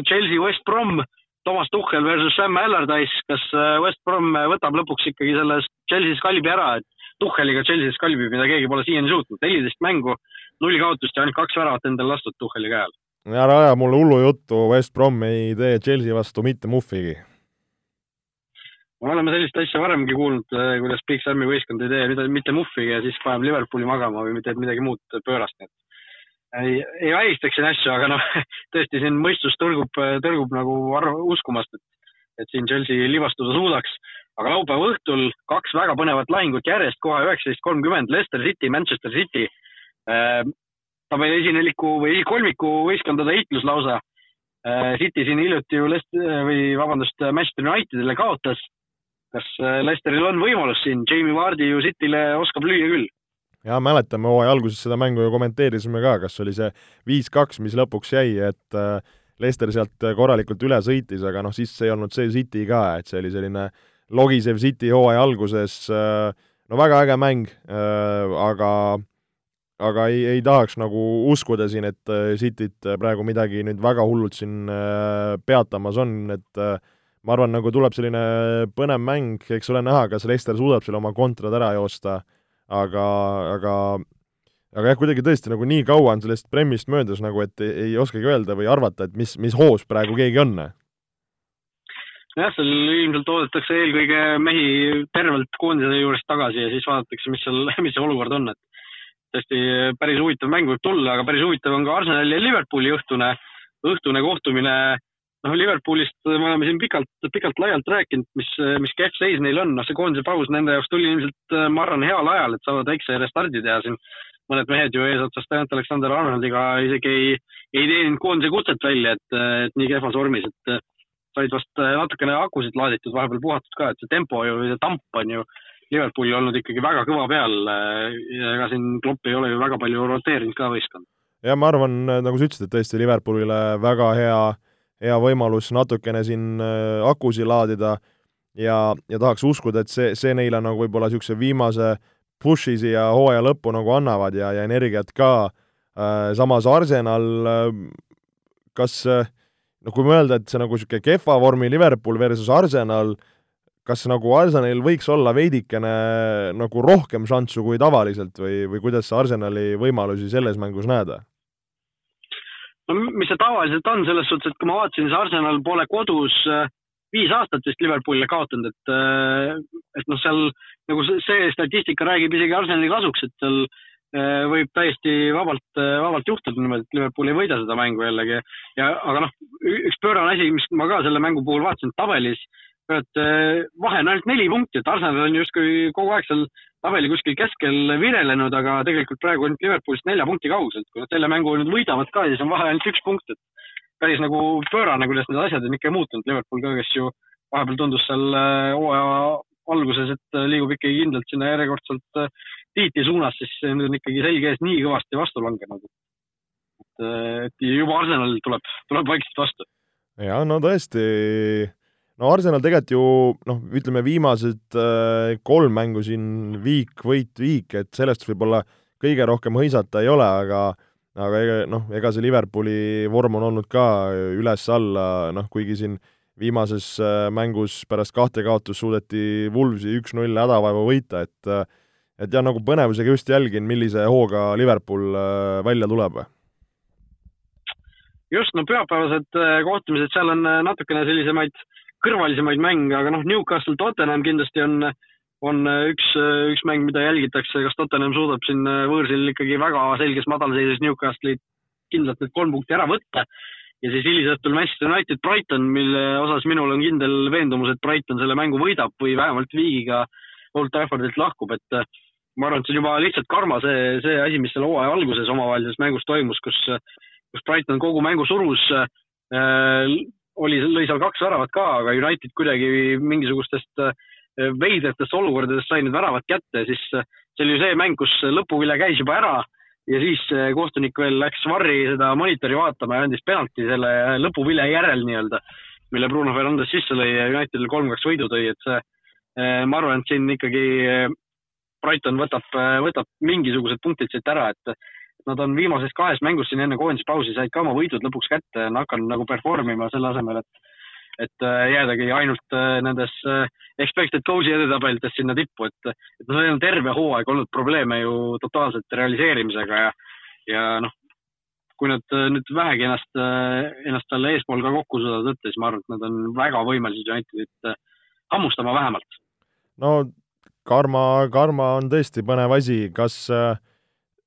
Chelsea West Brom, Toomas Tuhhel versus Sam Allardyce, kas West Brom võtab lõpuks ikkagi selle Chelsea skalbi ära, et Tuhheliga Chelsea skalbib, mida keegi pole siiani suutnud, neliteist mängu null kaotust ja ainult kaks väravat endale lastud Tuhheli käe all. ära aja mulle hullu juttu, West Brom ei tee Chelsea vastu mitte muhvigi. me oleme sellist asja varemgi kuulnud, eh, kuidas Big Sami võistkond ei tee mida, mitte muhvigi ja siis paneb Liverpooli magama või teeb midagi muud pöörast, nii et ei, ei välistaks siin asju, aga noh, tõesti siin mõistus tõrgub, tõrgub nagu arv, uskumast, et, et siin Chelsea libastuda suudaks. aga laupäeva õhtul kaks väga põnevat lahingut järjest, kohe üheksateist kolmkümmend, Leicester City, Manchester City Äh, tabeli esineliku või esikolmiku võistkondade heitlus lausa. Äh, City siin hiljuti ju Lest- või vabandust, Manchester Unitedile kaotas. kas äh, Leicesteril on võimalus siin, Jamie Vardi ju Cityle oskab lüüa küll ja mäletame, hooaja alguses seda mängu ju kommenteerisime ka, kas oli see viis-kaks, mis lõpuks jäi, et Leicester sealt korralikult üle sõitis, aga noh, siis ei olnud see City ka, et see oli selline logisev City hooaja alguses, no väga äge mäng, aga aga ei, ei tahaks nagu uskuda siin, et äh, Cityt äh, praegu midagi nüüd väga hullult siin äh, peatamas on, et ma arvan, nagu tuleb selline põnev mäng, eks ole näha, kas Leicester suudab selle oma kontrad ära joosta, aga, aga aga jah, kuidagi tõesti nagu nii kaua on sellest Premist möödas nagu, et ei, ei oskagi öelda või arvata, et mis, mis hoos praegu keegi on. jah, seal ilmselt oodatakse eelkõige mehi tervelt koondise juurest tagasi ja siis vaadatakse, mis seal, mis see olukord on, et tõesti päris huvitav mäng võib tulla, aga päris huvitav on ka Arsenali ja Liverpooli õhtune, õhtune kohtumine. Noh, Liverpoolist me oleme siin pikalt, pikalt-laialt rääkinud, mis, mis kehv seis neil on, noh, see koondise paus nende jaoks tuli ilmselt, ma arvan, heal ajal, et saavad väikse restardi teha siin. mõned mehed ju eesotsas Trent Alexander-Arnoldiga isegi ei, ei teeninud koondise kutset välja, et, et nii kehvas vormis, et said vast natukene akusid laaditud, vahepeal puhatud ka, et see tempo ju, see tamp on ju Liverpooli olnud ikkagi väga kõva peal ja ega siin Klopp ei ole ju väga palju roteerinud ka võistkond. jah, ma arvan, nagu sa ütlesid, et tõesti Liverpoolile väga hea, hea võimalus natukene siin äh, akusid laadida ja, ja tahaks uskuda, et see, see neile nagu võib-olla niisuguse viimase push'i siia hooaja lõppu nagu annavad ja, ja energiat ka, äh, samas Arsenal, äh, kas noh, kui mõelda, et see nagu niisugune kehva vormi Liverpool versus Arsenal, kas nagu Arsenalil võiks olla veidikene nagu rohkem šanssu kui tavaliselt või, või kuidas sa Arsenali võimalusi selles mängus näed? No mis see tavaliselt on, selles suhtes, et kui ma vaatasin, siis Arsenal pole kodus äh, viis aastat vist Liverpoolile kaotanud, et, äh, et noh, seal nagu see statistika räägib isegi Arsenali kasuks, et seal äh, võib täiesti vabalt, vabalt juhtuda niimoodi, et Liverpool ei võida seda mängu jällegi. ja, aga noh, üks pöörane asi, mis ma ka selle mängu puhul vaatasin tabelis et vahe on ainult neli punkti, et Arsenal on justkui kogu aeg seal tabeli kuskil keskel virelenud, aga tegelikult praegu on Liverpoolist nelja punkti kaugusel. kui nad selle mängu nüüd võidavad ka, siis on vahe ainult üks punkt, et päris nagu pöörane, kuidas need asjad on ikka muutunud. Liverpool ka, kes ju vahepeal tundus seal hooaja alguses, et liigub ikkagi kindlalt sinna järjekordselt tiitli suunas, siis nüüd on ikkagi selge ees nii kõvasti vastu langenud. et juba Arsenal tuleb, tuleb vaikselt vastu. ja no tõesti, no Arsenal tegelikult ju noh, ütleme viimased äh, kolm mängu siin viik, võit, viik, et sellest võib-olla kõige rohkem hõisata ei ole, aga aga ega noh, ega see Liverpooli vorm on olnud ka üles-alla, noh kuigi siin viimases äh, mängus pärast kahte kaotust suudeti Wolvesi üks-null hädavaeva võita, et et jah, nagu põnevusega just jälgin, millise hooga Liverpool äh, välja tuleb. just, no pühapäevased äh, kohtumised, seal on natukene sellisemaid kõrvalisemaid mänge, aga noh, Newcastle Tottenham kindlasti on, on üks, üks mäng, mida jälgitakse, kas Tottenham suudab siin võõrsil ikkagi väga selges madalseisus Newcastle'i kindlalt need kolm punkti ära võtta ja siis hilisõhtul Manchester United Brighton, mille osas minul on kindel veendumus, et Brighton selle mängu võidab või vähemalt viigiga Old Traffordilt lahkub, et äh, ma arvan, et see on juba lihtsalt karma see, see asi, mis selle hooaja alguses omavahelises mängus toimus, kus, kus Brighton kogu mängu surus äh,. Oli, lõi seal kaks väravat ka, aga United kuidagi mingisugustest äh, veidratest olukordadest sai need väravad kätte, siis äh, see oli ju see mäng, kus lõpuvile käis juba ära ja siis kohtunik veel läks varri seda monitori vaatama ja andis penalti selle lõpuvilja järel nii-öelda, mille Bruno Fernandes sisse lõi ja Unitedil kolm-kaks võidu tõi, et see, ma arvan, et siin ikkagi Brighton võtab, võtab mingisugused punktid siit ära, et nad on viimases kahes mängus siin enne koondispausi said ka oma võidud lõpuks kätte, on hakanud nagu perform ima selle asemel, et et jäädagi ainult nendes expected goals'i edetabelites sinna tippu, et, et noh, neil on terve hooaeg olnud probleeme ju totaalselt realiseerimisega ja, ja noh, kui nad nüüd vähegi ennast, ennast seal eespool ka kokku suudavad võtta, siis ma arvan, et nad on väga võimelised Unitedit hammustama vähemalt. no karma, karma on tõesti põnev asi, kas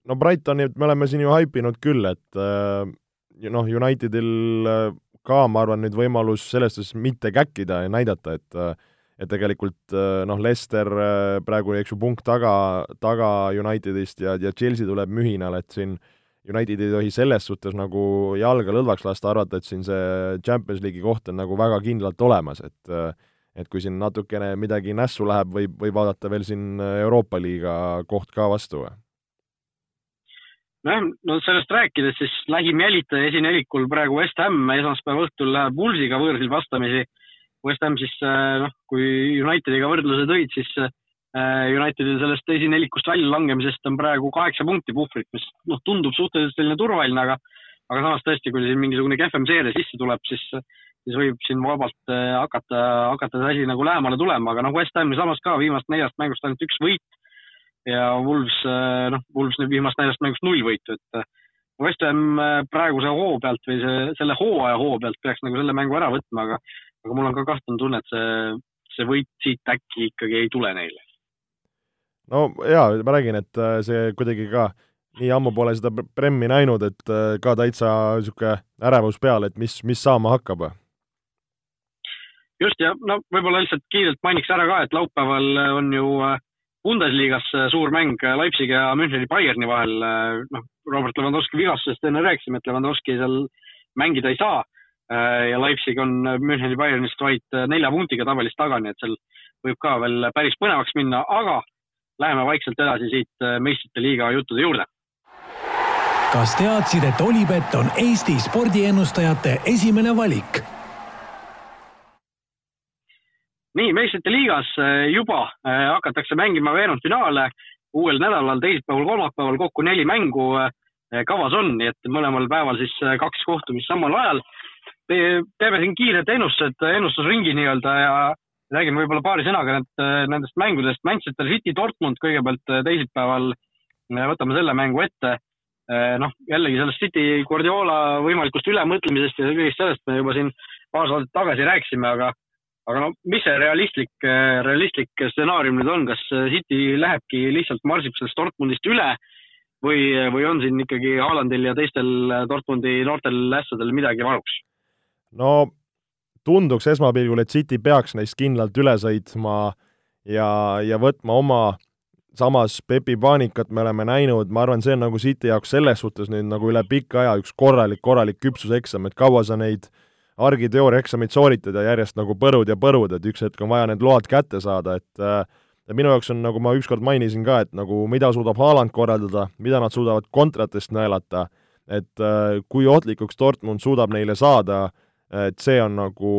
no Brightonit me oleme siin ju haipinud küll, et noh, Unitedil ka, ma arvan, nüüd võimalus selles suhtes mitte käkkida ja näidata, et et tegelikult äh, noh, Leicester äh, praegu, eks ju, punkt taga, taga Unitedist ja, ja Chelsea tuleb mühinal, et siin United ei tohi selles suhtes nagu jalga lõdvaks lasta, arvata, et siin see Champions League'i koht on nagu väga kindlalt olemas, et äh, et kui siin natukene midagi nässu läheb, võib, võib vaadata veel siin Euroopa liiga koht ka vastu või? Nojah, no sellest rääkides, siis lähim jälitaja esinelikul praegu West Ham esmaspäeva õhtul läheb Woolsiga võõrsil vastamisi. West Ham siis äh, noh, kui Unitediga võrdluse tõid, siis äh, Unitedil sellest esinelikust väljalangemisest on praegu kaheksa punkti puhvrit, mis noh, tundub suhteliselt selline turvaline, aga aga samas tõesti, kui siin mingisugune kehvem seeria sisse tuleb, siis, siis võib siin vabalt äh, hakata, hakata see asi nagu lähemale tulema, aga noh, West Ham samas ka viimast neljast mängust ainult üks võit ja Wolves, noh, Wolves nüüd viimast neljast mängust null võitu, et West Ham praeguse hoo pealt või see, selle hooaja hoo pealt peaks nagu selle mängu ära võtma, aga aga mul on ka kahtlane tunne, et see, see võit siit äkki ikkagi ei tule neile. no jaa, ma räägin, et see kuidagi ka nii ammu pole seda Premmi näinud, et ka täitsa niisugune ärevus peal, et mis, mis saama hakkab. just, ja no võib-olla lihtsalt kiirelt mainiks ära ka, et laupäeval on ju äh, Bundesliga's suur mäng Leipzigi ja Müncheni Bayerni vahel, noh, Robert Lewandowski vigastusest enne rääkisime, et Lewandowski seal mängida ei saa Äh, ja Leipzig on Müncheni Bayernist vaid äh, nelja punktiga tabelis taga, nii et seal võib ka veel päris põnevaks minna, aga läheme vaikselt edasi siit äh, meistrite liiga juttude juurde. kas teadsid, et Olipet on Eesti spordiennustajate esimene valik? Nii, meistrite liigas juba hakatakse mängima veerandfinaale uuel nädalal, teisipäeval, kolmapäeval kokku neli mängu kavas on, nii et mõlemal päeval siis kaks kohtumist samal ajal teeme siin kiired ennustused, ennustusringi nii-öelda ja räägime võib-olla paari sõnaga need, nendest mängudest. Manchester City, Dortmund kõigepealt teisipäeval, võtame selle mängu ette. noh, jällegi sellest City Guardiola võimalikust ülemõtlemisest ja kõigest sellest me juba siin paar saadet tagasi rääkisime, aga aga no mis see realistlik, realistlik stsenaarium nüüd on, kas City lähebki lihtsalt marsib sellest Dortmundist üle või, või on siin ikkagi Haalandil ja teistel Dortmundi noortel ässadel midagi varuks? no tunduks esmapilgul, et City peaks neist kindlalt üle sõitma ja, ja võtma oma, samas Pepi paanikat me oleme näinud, ma arvan, see on nagu City jaoks selles suhtes nüüd nagu üle pika aja üks korralik, korralik küpsuseksam, et kaua sa neid argiteooria eksamit sooritada järjest nagu põrud ja põrud, et üks hetk on vaja need load kätte saada, et äh, ja minu jaoks on, nagu ma ükskord mainisin ka, et nagu mida suudab Haaland korraldada, mida nad suudavad kontratest nõelata, et äh, kui ohtlikuks Dortmund suudab neile saada, et see on nagu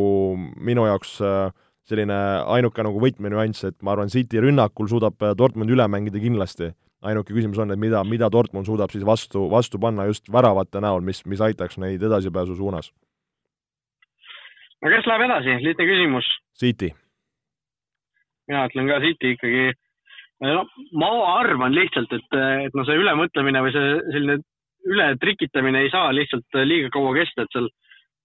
minu jaoks äh, selline ainuke nagu võtmenüanss, et ma arvan, City rünnakul suudab Dortmund üle mängida kindlasti. ainuke küsimus on, et mida, mida Dortmund suudab siis vastu, vastu panna just väravate näol, mis, mis aitaks neid edasipääsu suunas. No kes läheb edasi, lihtne küsimus. City mina ütlen ka City ikkagi. no ma arvan lihtsalt, et, et no see ülemõtlemine või see selline ületrikitamine ei saa lihtsalt liiga kaua kesta, et seal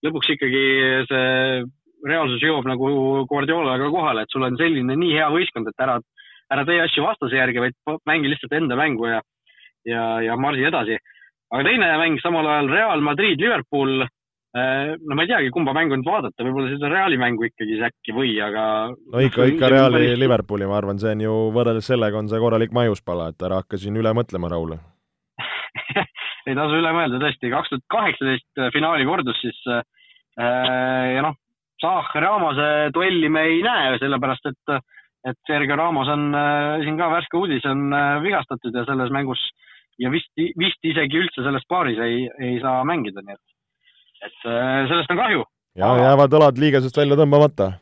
lõpuks ikkagi see reaalsus jõuab nagu Guardiolaga kohale, et sul on selline nii hea võistkond, et ära, ära tee asju vastase järgi, vaid mängi lihtsalt enda mängu ja, ja, ja marsi edasi. aga teine mäng samal ajal Real Madrid, Liverpool no ma ei teagi, kumba mängu nüüd vaadata, võib-olla seda Reali mängu ikkagi siis äkki või, aga no ikka, ikka Reali päris... Liverpooli, ma arvan, see on ju, võrreldes sellega on see korralik maiuspala, et ära hakka siin üle mõtlema, Raul. Ei tasu üle mõelda tõesti, kaks tuhat kaheksateist äh, finaali kordus siis äh, ja noh, Saah Ramose duelli me ei näe, sellepärast et, et Sergei Ramos on äh, siin ka värske uudis, on äh, vigastatud ja selles mängus ja vist, vist isegi üldse selles paaris ei, ei saa mängida, nii et et äh, sellest on kahju. ja jäävad õlad liigesest välja tõmbamata.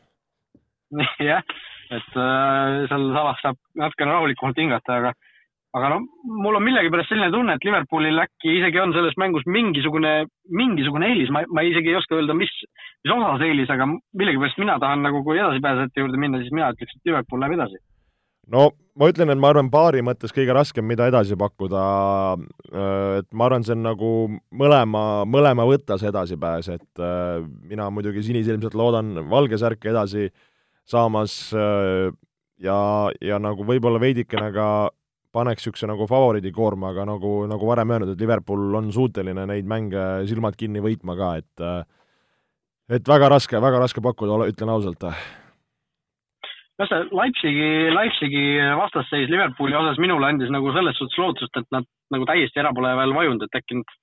jah, et äh, seal Salah saab natukene rahulikumalt hingata, aga aga no mul on millegipärast selline tunne, et Liverpoolil äkki isegi on selles mängus mingisugune, mingisugune eelis, ma, ma isegi ei oska öelda, mis, mis osas eelis, aga millegipärast mina tahan nagu, kui edasipääsejate juurde minna, siis mina ütleks, et Liverpool läheb edasi no ma ütlen, et ma arvan, paari mõttes kõige raskem, mida edasi pakkuda, äh, et ma arvan, see on nagu mõlema, mõlema võtta see edasipääs, et äh, mina muidugi sinisilmselt loodan valge särki edasi saamas äh, ja, ja nagu võib-olla veidikene ka paneks niisuguse nagu favoriidikoorma, aga nagu, nagu varem öelnud, et Liverpool on suuteline neid mänge silmad kinni võitma ka, et et väga raske, väga raske pakkuda, ütlen ausalt no see Leipzigi, Leipzigi vastasseis Liverpooli osas minule andis nagu selles suhtes lootust, et nad nagu täiesti ära pole veel vajunud, et äkki nad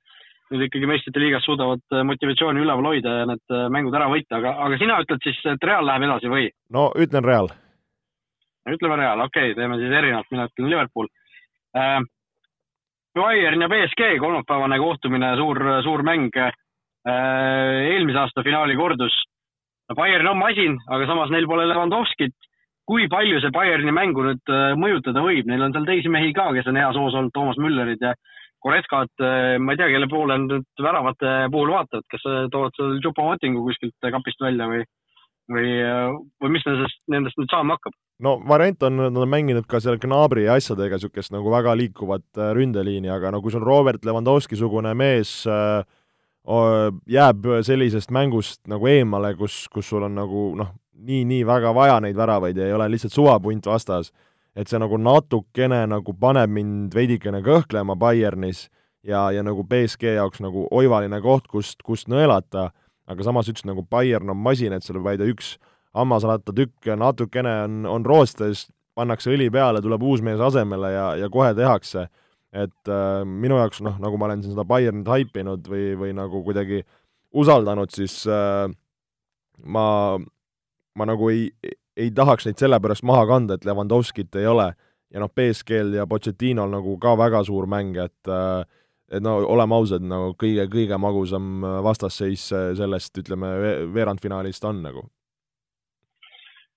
nüüd ikkagi meistrite liigas suudavad äh, motivatsiooni üleval hoida ja need äh, mängud ära võita, aga, aga sina ütled siis, et Real läheb edasi või? no ütlen Real. ütleme Real, okei okay,, teeme siis erinevalt, mina ütlen Liverpool äh,. Bayern ja BSG kolmapäevane kohtumine, suur, suur mäng äh,. eelmise aasta finaali kordus. Bayern on masin, aga samas neil pole Levandovskit kui palju see Bayerni mängu nüüd äh, mõjutada võib, neil on seal teisi mehi ka, kes on heas hoos olnud, Toomas Müllerid ja Koreskad, äh, ma ei tea, kelle poole nüüd väravate puhul vaatavad, kas äh, toovad seal Chupomotingu kuskilt kapist välja või, või, või mis nendest, nendest nüüd saama hakkab? no variant on, nad on mänginud ka seal Gnabri asjadega niisugust nagu väga liikuvat ründeliini, aga no kui sul Robert Lewandowski-sugune mees äh, jääb sellisest mängust nagu eemale, kus, kus sul on nagu noh, nii, nii väga vaja neid väravaid ja ei ole lihtsalt suvapunt vastas, et see nagu natukene nagu paneb mind veidikene kõhklema Bayernis ja, ja nagu BSG jaoks nagu oivaline koht, kust, kust nõelata, aga samas üks nagu Bayern on masin, et seal vaid üks hammasrattatükk natukene on, on roostes, pannakse õli peale, tuleb uus mees asemele ja, ja kohe tehakse. et äh, minu jaoks noh, nagu ma olen siin seda Bayernit haipinud või, või nagu kuidagi usaldanud, siis äh, ma ma nagu ei, ei tahaks neid sellepärast maha kanda, et Levandovskit ei ole ja noh, BSG-l ja Pochettinol nagu ka väga suur mäng, et äh, et no oleme ausad, nagu kõige, kõige magusam vastasseis sellest, ütleme, veerandfinaalist on nagu.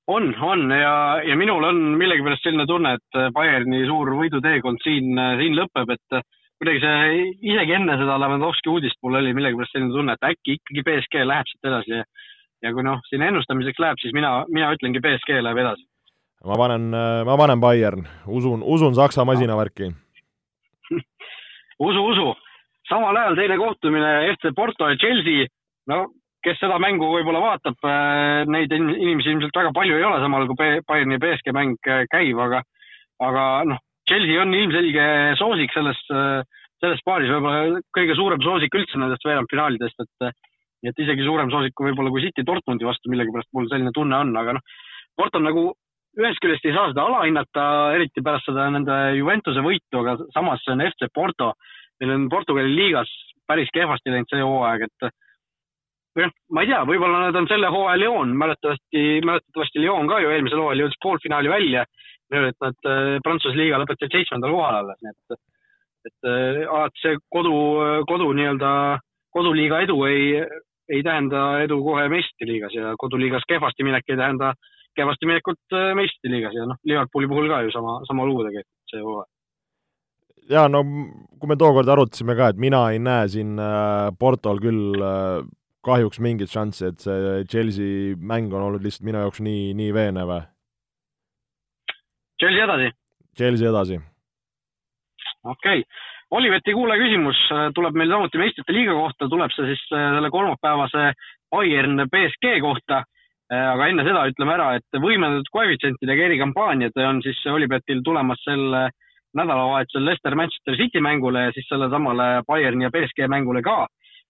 on, on ja, ja minul on millegipärast selline tunne, et Bayerni suur võiduteekond siin, siin lõpeb, et kuidagi see, isegi enne seda Lewandowski uudist mul oli millegipärast selline tunne, et äkki ikkagi BSG läheb siit edasi ja ja kui noh, siin ennustamiseks läheb, siis mina, mina ütlengi BSG läheb edasi. ma panen, ma panen Bayern, usun, usun Saksa masinavärki usu, usu. samal ajal teine kohtumine FC Porto ja Chelsea, no kes seda mängu võib-olla vaatab, äh, neid inimesi ilmselt väga palju ei ole, samal kui Bayerni ja BSG mäng äh, käib, aga, aga noh, Chelsea on ilmselge soosik selles, äh, selles paaris, võib-olla kõige suurem soosik üldse nendest veerandfinaalidest, et nii et isegi suurem soosik kui võib-olla kui City Dortmundi vastu millegipärast mul selline tunne on, aga noh, Porto nagu ühest küljest ei saa seda alahinnata, eriti pärast seda nende Juventuse võitu, aga samas see on FC Porto. Neil on Portugali liigas päris kehvasti läinud see hooaeg, et jah, ma ei tea, võib-olla nad on selle hooaja Lyon, mäletatavasti, mäletatavasti Lyon ka ju eelmisel hooajal jõudis poolfinaali välja. et nad äh, Prantsuse liiga lõpetasid seitsmendal kohal alles, nii et, et äh, alati see kodu, kodu nii-öelda, koduliiga edu ei, ei tähenda edu kohe meistriliigas ja koduliigas kehvasti minek ei tähenda kehvasti minekut äh, meistriliigas ja noh, Liverpooli puhul ka ju sama, sama lugu tegelikult see hooaeg jaa, no kui me tookord arutasime ka, et mina ei näe siin Portol küll kahjuks mingit šanssi, et see Chelsea mäng on olnud lihtsalt minu jaoks nii, nii veenev? Chelsea edasi. Chelsea edasi. okei okay., Oliveti kuulaja küsimus äh, tuleb meil samuti meistrite liiga kohta, tuleb see siis äh, selle kolmapäevase Bayern BSG kohta. Äh, aga enne seda ütleme ära, et võimendatud koefitsientidega erikampaaniad on siis Olivetil tulemas sel nädalavahetusel Leicester Manchester City mängule ja siis sellele samale Bayerni ja BSG mängule ka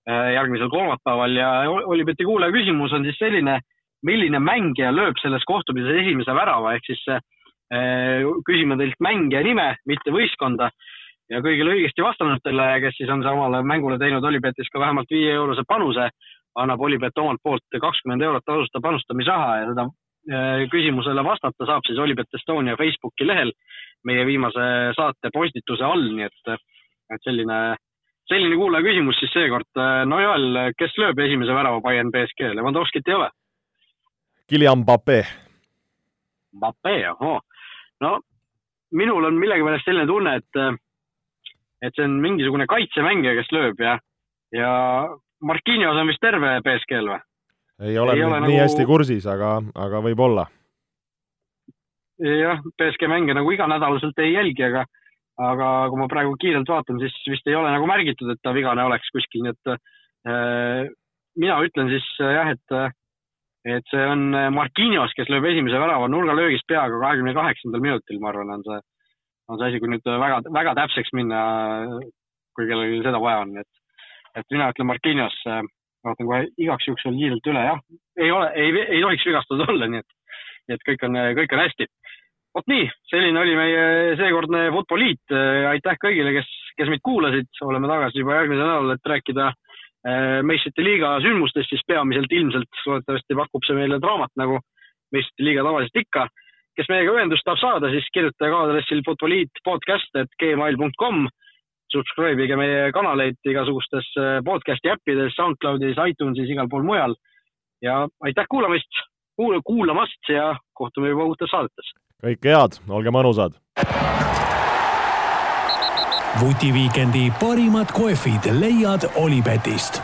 järgmisel kolmapäeval ja Olibeti kuulaja küsimus on siis selline, milline mängija lööb selles kohtumises esimese värava, ehk siis küsime teilt mängija nime, mitte võistkonda. Ja kõigile õigesti vastanutele, kes siis on samale mängule teinud Olipetis ka vähemalt viie eurose panuse, annab Olipet omalt poolt kakskümmend eurot tasuta panustamisraha ja seda äh, küsimusele vastata saab siis Olipet Estonia Facebooki lehel meie viimase saate postituse all, nii et, et selline selline kuulaja küsimus siis seekord. No Joel, kes lööb esimese värava Bayern BSG, Levandovskit ei ole? Guillaume Mbappe. Mbappe, ahoo. no minul on millegipärast selline tunne, et, et see on mingisugune kaitsemängija, kes lööb ja, ja Marquinhos on vist terve BSG-l või? ei ole, ei ole nii nagu... hästi kursis, aga, aga võib-olla. jah, BSG mänge nagu iganädalaselt ei jälgi, aga aga kui ma praegu kiirelt vaatan, siis vist ei ole nagu märgitud, et ta vigane oleks kuskil, nii et äh, mina ütlen siis äh, jah, et, et see on Marquinhos, kes lööb esimese värava nurgalöögist peaga kahekümne kaheksandal minutil, ma arvan, on see, on see asi, kui nüüd väga, väga täpseks minna, kui kellelgi seda vaja on, et, et mina ütlen Marquinhos, äh, vaatan kohe igaks juhuks veel kiirelt üle, jah, ei ole, ei, ei tohiks vigastatud olla, nii et, et kõik on, kõik on hästi vot nii, selline oli meie seekordne Futboliit. aitäh kõigile, kes, kes meid kuulasid, oleme tagasi juba järgmisel nädalal, et rääkida äh, meistrite liiga sündmustest, siis peamiselt ilmselt loodetavasti pakub see meile draamat, nagu meistrite liiga tavaliselt ikka. Kes meiega ühendust tahab saada, siis kirjutage aadressil futboliitpodcast.gmail.com. Subscribe ige meie kanaleid igasugustes äh, podcast'i äppides, SoundCloudis, iTunesis, igal pool mujal. ja aitäh kuulamist, kuulamast ja kohtume juba uutes saadetes kõike head, olge mõnusad! vutiviikendi parimad kohvid leiad Olipetist